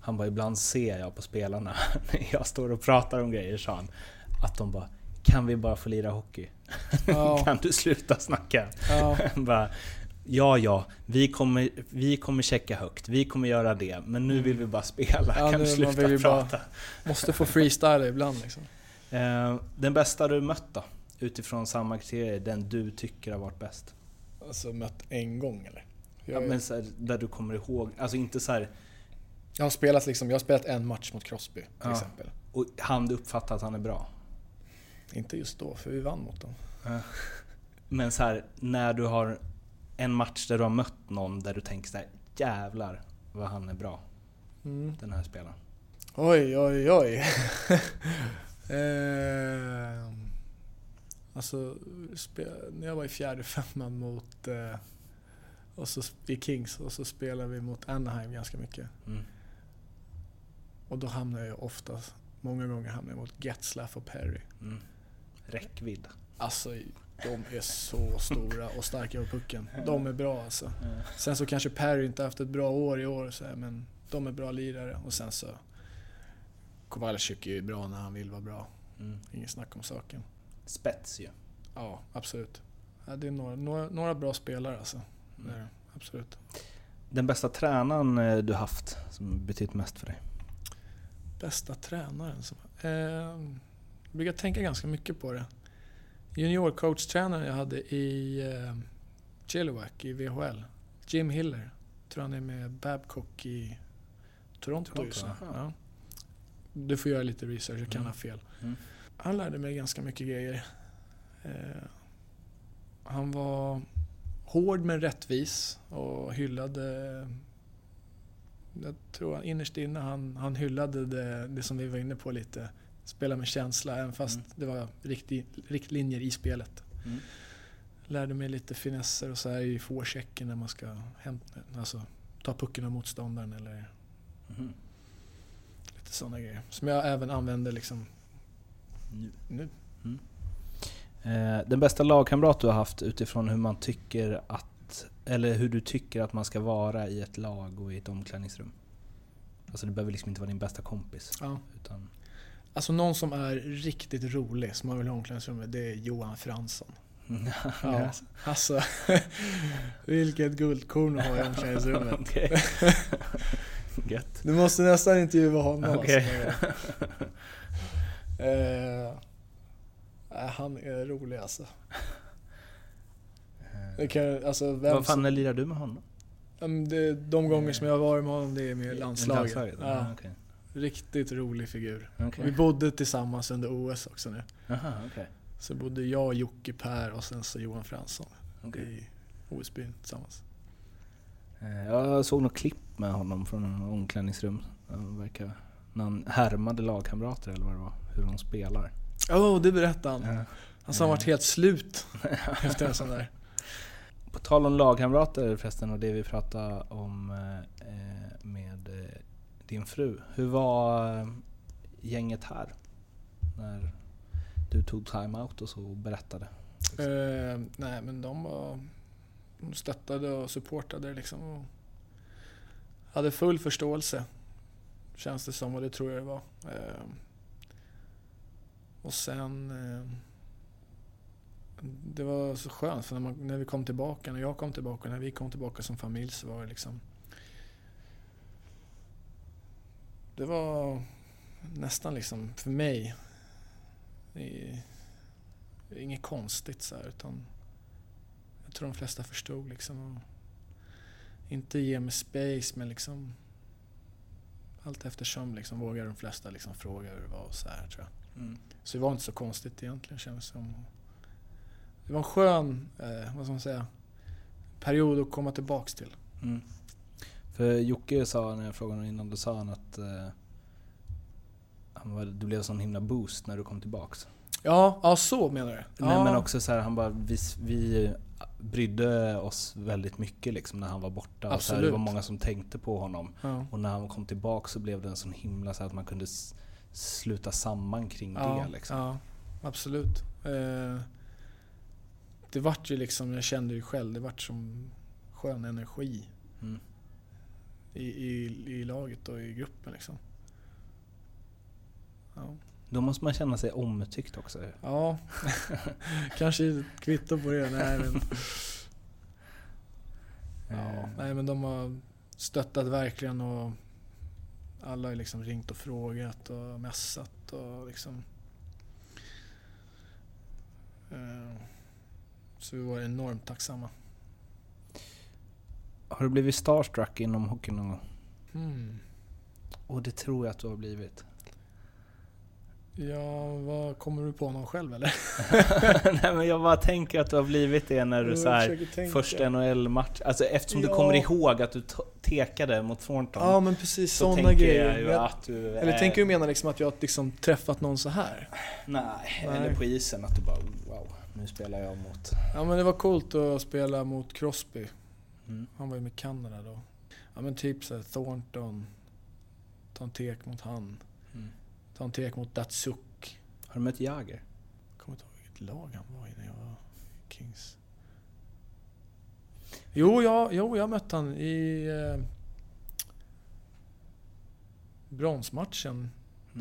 Han bara, ibland ser jag på spelarna, när jag står och pratar om grejer, sa han, att de bara Kan vi bara få lira hockey? Ja. kan du sluta snacka? Ja, bara, ja, ja, vi kommer, vi kommer checka högt, vi kommer göra det, men nu vill vi bara spela. Ja, kan du sluta ju bara- prata? måste få freestyla ibland liksom. Eh, den bästa du mött då? Utifrån samma kriterier, den du tycker har varit bäst? Alltså mött en gång eller? Ja, Jag, men så här, där du kommer ihåg, alltså inte så här, jag har spelat liksom, jag har spelat en match mot Crosby till Ja. exempel. och han du uppfattar att han är bra. Inte just då, för vi vann mot dem. Men så här, när du har en match där du har mött någon där du tänker så här, jävlar vad han är bra, Mm. den här spelaren. Oj, oj, oj. eh, alltså, när jag var i fjärde femman mot eh, och så, i Kings och så spelade vi mot Anaheim ganska mycket. Mm. Och då hamnade jag ofta, många gånger hamnade jag mot Getzlaff och Perry. Mm. Räckvidd. Alltså, de är så stora och starka på pucken. De är bra alltså. Sen så kanske Perry inte haft ett bra år i år, så här, men de är bra lirare. Och sen så... Kowalczyk är ju bra när han vill vara bra. Mm. Inget snack om saken. Spets ju. Ja, absolut. Ja, det är några, några, några bra spelare alltså. Det är det. Absolut. Den bästa tränaren eh, du haft som betytt mest för dig? Bästa tränaren? Som, eh, jag brukar tänka ganska mycket på det. Juniorcoach-tränaren jag hade i eh, Chilliwack i VHL, Jim Hiller. Tror han är med Babcock i Toronto, Toronto, just nu. Ja. Du får göra lite research, jag kan Mm. ha fel. Mm. Han lärde mig ganska mycket grejer. Eh, han var hård men rättvis och hyllade... Jag tror han innerst inne han, han hyllade det, det som vi var inne på lite. Spela med känsla även fast Mm. det var riktig, riktlinjer i spelet. Mm. Lärde mig lite finesser och så här i forechecken när man ska hämta, alltså, ta pucken av motståndaren eller Mhm. lite sådana grejer. Som jag även använder liksom Nu. nu. Eh, den bästa lagkamrat du har haft utifrån hur man tycker att, eller hur du tycker att man ska vara i ett lag och i ett omklädningsrum? Alltså det behöver liksom inte vara din bästa kompis. Ja. Utan, Alltså någon som är riktigt rolig som man vill ha omklädningsrummet, det är Johan Fransson. Ja, alltså vilket guldkorn att ha i omklädningsrummet. Gött. Du måste nästan intervjua honom. Okej. Alltså. Eh, han är rolig alltså. Det kan, alltså vem Vad fan som, lirar du med honom? Det, de gånger som jag har varit med honom, det är med landslaget. Ja. Ja, okej. riktigt rolig figur. Okej. Vi bodde tillsammans under OS också nu. Aha, okej. Så bodde jag, Jocke, Per och sen så Johan Fransson Okej. i OS-byn tillsammans. Eh, Jag såg något klipp med honom från en omklädningsrum. Han verkar, när han härmade lagkamrater eller vad det var, hur de spelar. Åh, oh, det berättade han. Ja. Han sa han varit helt slut efter en sån där. På tal om lagkamrater förresten och det vi pratade om eh, med eh, din fru. Hur var eh, gänget här? När du tog time-out och så och berättade. Eh, nej men de var... De stöttade och supportade liksom. Och hade full förståelse. Känns det som och det tror jag det var. Ehm, och sen... Ehm, det var så skönt för när, man, när vi kom tillbaka, när jag kom tillbaka, när vi kom tillbaka som familj så var det liksom... Det var nästan liksom för mig i, det är inget konstigt så här, utan jag tror de flesta förstod liksom. Och inte ge mig space men liksom allt eftersom liksom vågar de flesta liksom fråga hur det var och så här tror jag. Mm. Så det var inte så konstigt egentligen kändes det som. Det var en skön, eh, vad ska man säga, period att komma tillbaks till. Mm. För Jocke sa när jag frågade honom innan, då sa han att eh, han var, det blev en sån himla boost när du kom tillbaks. Ja, ja så menar du? Nej ja. men också så här, han bara, vi, vi brydde oss väldigt mycket liksom när han var borta. Och så här, det Absolut. var många som tänkte på honom. Ja. Och när han kom tillbaka så blev det en sån himla så här, att man kunde sluta samman kring Ja, det. Liksom. ja absolut. Eh, det vart ju liksom, jag kände ju själv, det vart som skön energi Mm. i, i, i laget och i gruppen liksom. Ja, Då måste man känna sig omtyckt också. ja. kanske kvitto på det. Nej men, ja, Eh, nej men de har stöttat verkligen och alla har liksom ringt och frågat och messat och liksom. Eh, Så vi var enormt tacksamma. Har du blivit starstruck inom hockeyn någon gång? Mm. Och det tror jag att du har blivit. Ja, vad kommer du på någon själv eller? Nej men jag bara tänker att du har blivit det när du så här, försöker tänka. första NHL-match, alltså eftersom du Ja. kommer ihåg att du tekade mot Thornton. Ja men precis så sådana grejer. jag ju Jag- att du... Eller eh, tänker du mena liksom att jag liksom träffat någon så här? Nej, Nej. eller på isen att du bara wow, nu spelar jag mot... Ja men det var coolt att spela mot Crosby. Mm. Han var ju med Kanada då. Ja men typ såhär Thornton. Ta en tek mot han. Mm. Ta en tek mot Datsuk. Har du mött Jagr? Jag kommer inte ihåg vilket lag han var i när jag var Kings. Jo, ja, jo jag mötte han i eh, bronsmatchen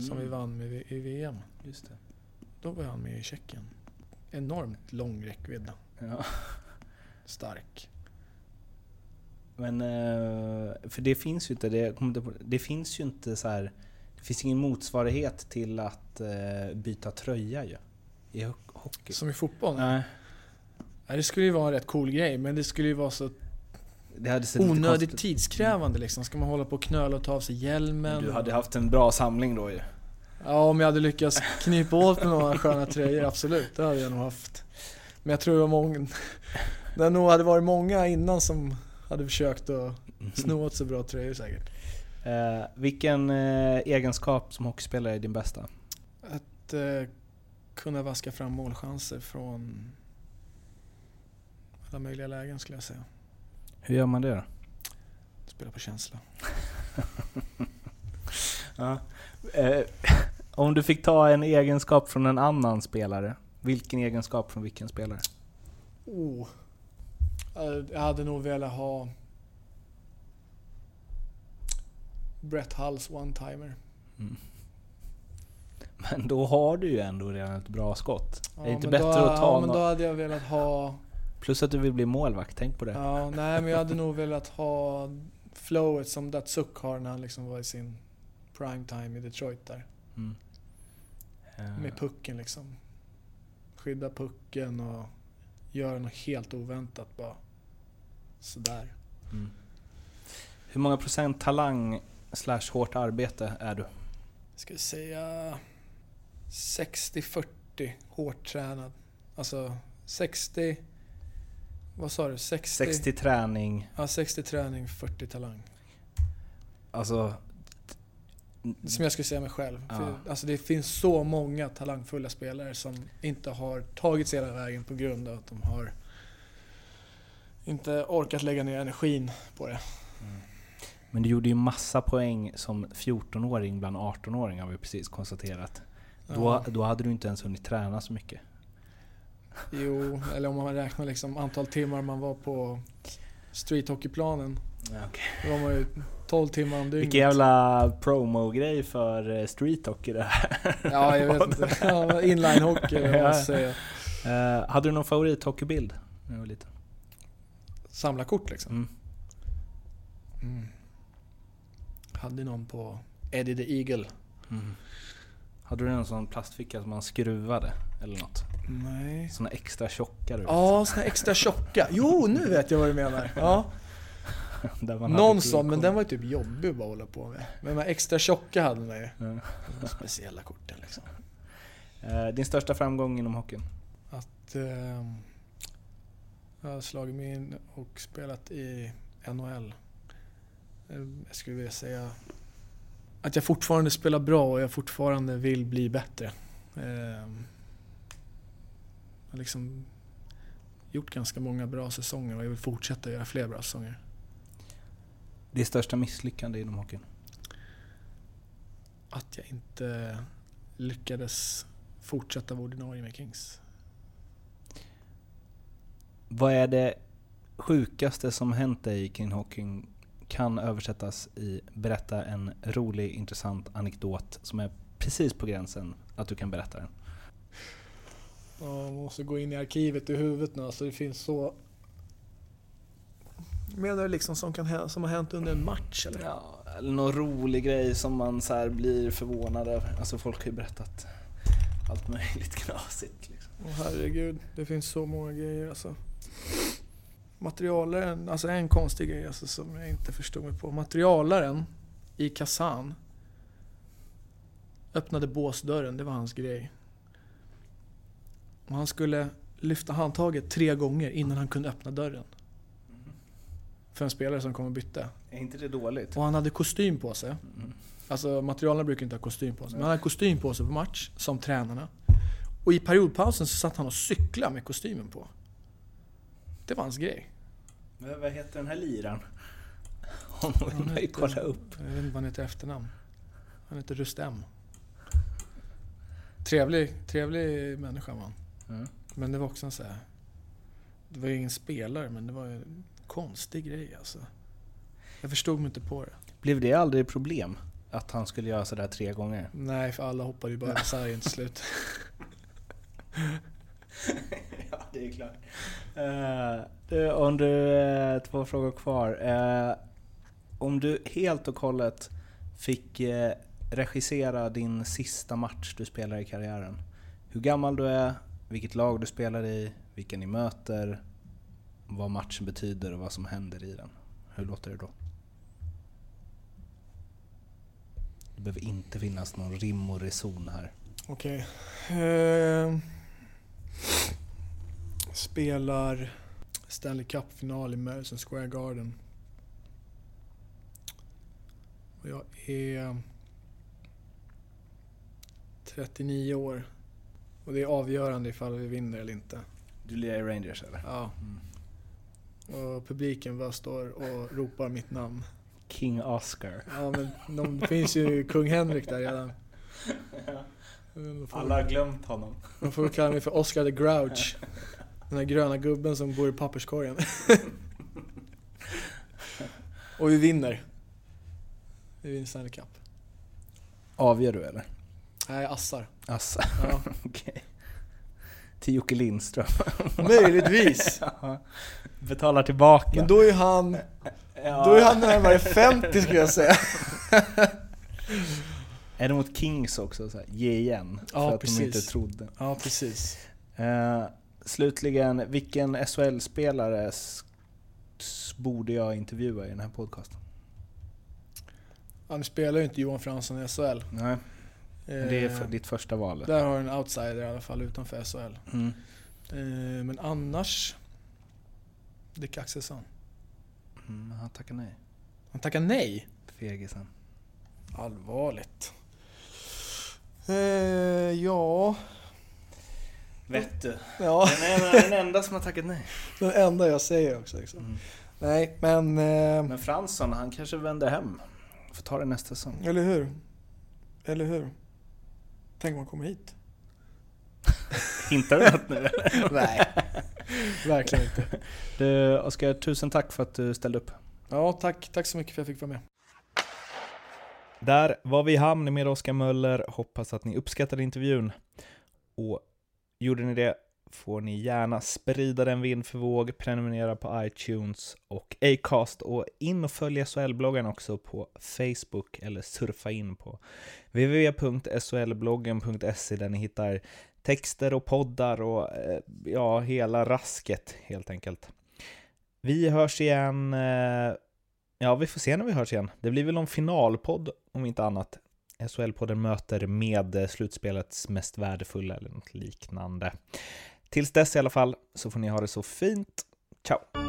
som vi vann med i VM. Mm. Just det. Då var han med i Tjeckien. Enormt lång räckvidd. Ja. Stark. Men, eh, för det finns ju inte, det, jag det finns ju inte så här. Finns ingen motsvarighet till att eh, byta tröja ju. I ho- hockey. Som i fotboll? Nej, Nej, det skulle ju vara en rätt cool grej, men det skulle ju vara så det hade sett onödigt tidskrävande liksom. Ska man hålla på och knöla och ta av sig hjälmen? Du hade haft en bra samling då ju. Ja, om jag hade lyckats knipa åt med några sköna tröjor, absolut. Det hade jag nog haft. Men jag tror det var många... Det nog hade varit många innan som hade försökt att sno åt sig bra tröjor säkert. Eh, vilken eh, egenskap som hockeyspelare är din bästa? Att eh, kunna vaska fram målchanser från alla möjliga lägen skulle jag säga. Hur gör man det då? Spela på känsla. Ja. Eh, om du fick ta en egenskap från en annan spelare, vilken egenskap från vilken spelare? Oh. Eh, Jag hade nog velat ha Brett Hulls one-timer. Men då har du ju ändå redan ett bra skott. Ja, är det inte bättre då, att ta Ja, men då hade jag velat ha... Plus att du vill bli målvakt, tänk på det. Ja, nej men jag hade nog velat ha flowet som Datsuk har när han liksom var i sin prime time i Detroit där. Mm. Eh, Med pucken liksom. Skydda pucken och göra något helt oväntat bara. Sådär. mm. Hur många procent talang slash hårt arbete är du? Ska vi säga 60-40 hårt tränad. Alltså 60... Vad sa du? 60? 60 träning, Ja, 60 träning, 40 talang. alltså... Som jag skulle säga mig själv. Ja. För, alltså det finns så många talangfulla spelare som inte har tagit sig hela vägen på grund av att de har inte orkat lägga ner energin på det. Men du gjorde ju massa poäng som 14-åring bland 18-åringar har vi precis konstaterat. Då, då hade du inte ens hunnit träna så mycket. Jo, eller om man räknar liksom antal timmar man var på streethockeyplanen. Då var man ju 12 timmar om dygnet. Vilken jävla promo-grej för eh, street hockey det här. Ja, jag vet inte. Ja, Inline-hockey, eller vad man säger. Eh, hade du någon favorithockeybild när du var liten? Samla kort liksom. Mm. Mm. Hade någon på Eddie the Eagle. Mm. Hade du en sån plastficka som man skruvade? Eller något? Nej. Såna extra tjocka du vet. Ja, såna extra tjocka. Jo, nu vet jag vad du menar. Ja. Någon sån, men den var ju typ jobbig att bara hålla på med. Men de här extra tjocka hade man ju. Ja. De speciella korten liksom. Eh, din största framgång inom hockeyn? Att ehm, jag har slagit mig in och spelat i NHL. Eh, Jag skulle vilja säga att jag fortfarande spelar bra och jag fortfarande vill bli bättre. Ehm, Jag har liksom gjort ganska många bra säsonger och jag vill fortsätta göra fler bra säsonger. Ditt största misslyckande inom hockeyn? Att jag inte lyckades fortsätta vara ordinarie med Kings. Vad är det sjukaste som hänt dig kring hockeyn kan översättas i berätta en rolig, intressant anekdot som är precis på gränsen att du kan berätta den. Ja, man måste gå in i arkivet i huvudet nu, alltså det finns så... Menar du liksom som, kan, som har hänt under en match eller? Ja, eller någon rolig grej som man så här blir förvånad över. Alltså folk har ju berättat allt möjligt knasigt. Liksom. Åh herregud, det finns så många grejer alltså. Materialaren, alltså en konstig grej alltså, som jag inte förstod mig på. Materialaren i Kazan öppnade båsdörren, det var hans grej. Och han skulle lyfta handtaget tre gånger innan han kunde öppna dörren. För en spelare som kom och bytte. Är inte det dåligt? Och han hade kostym på sig. Alltså materialarna brukar inte ha kostym på sig. Men han hade kostym på sig på match, som tränarna. Och i periodpausen så satt han och cyklade med kostymen på. Det var hans grej. Men vad heter den här liran? Honom vill man ju kolla upp. Jag vet inte vad han heter efternamn. Han heter Rustem. Trevlig, trevlig människa var han. Mm. Men det var också en så här. Det var ju ingen spelare men det var ju en konstig grej alltså. Jag förstod mig inte på det. Blev det aldrig problem? Att han skulle göra sådär tre gånger? Nej, för alla hoppade ju bara i sargen till slut. ja, det är klart. Uh, du, om du, uh, två frågor kvar. Uh, om du helt och hållet fick uh, regissera din sista match du spelar i karriären. Hur gammal du är, vilket lag du spelar i, vilka ni möter, vad matchen betyder och vad som händer i den. Hur låter det då? Det behöver inte finnas någon rim och reson här. Okej. Eh, spelar Stanley Cup-final i Madison Square Garden. Och jag är 39 år. Och det är avgörande ifall vi vinner eller inte. Du lirar i Rangers eller? Ja. Och publiken bara står och ropar mitt namn. King Oscar. Ja men de, det finns ju kung Henrik där redan. Får- Alla har glömt honom. De får kalla mig för Oscar the Grouch. Den där gröna gubben som bor i papperskorgen. Och vi vinner. Vi vinner Stanley Cup. Avgör du eller? Nej, assar. Asså, Ja. okej. Till Jocke Lindström. Möjligtvis. Ja. Betalar tillbaka. Men då är han, då är han närmare 50 skulle jag säga. Är det mot Kings också? Så här, ge igen. Ja, för att precis. de inte trodde. Ja, precis. Eh, slutligen, vilken SHL-spelare borde jag intervjua i den här podcasten? Han spelar ju inte Johan Fransson i SHL. Nej, det är Eh, för, ditt första val. Där har du en outsider i alla fall utanför SHL. Mm. Eh, Men annars... Dick Axelsson. Mm, han tackar nej. Han tackar nej. Fegisen. Allvarligt. Eh, ja... Vet du? Ja, Den, är den enda som har tackat nej. den enda jag säger också. Liksom. Mm. Nej, men... Eh, Men Fransson, han kanske vänder hem. Får ta det nästa säsong. eller hur? Eller hur? Tänk om han kommer hit. Hintar du något nu eller? Nej, verkligen inte. Du, Oskar, tusen tack för att du ställde upp. Ja, tack, tack så mycket för att jag fick vara med. Där var vi i hamn med Oskar Möller. Hoppas att ni uppskattade intervjun. Och gjorde ni det får ni gärna sprida den vind för våg, prenumerera på iTunes och Acast och in och följ SHL-bloggen också på Facebook eller surfa in på www.solbloggen.se där ni hittar texter och poddar och eh, ja, hela rasket helt enkelt. Vi hörs igen eh, Ja, vi får se när vi hörs igen. Det blir väl någon finalpodd om inte annat. SHL-podden möter med eh, slutspelets mest värdefulla eller något liknande. Tills dess i alla fall så får ni ha det så fint. Ciao!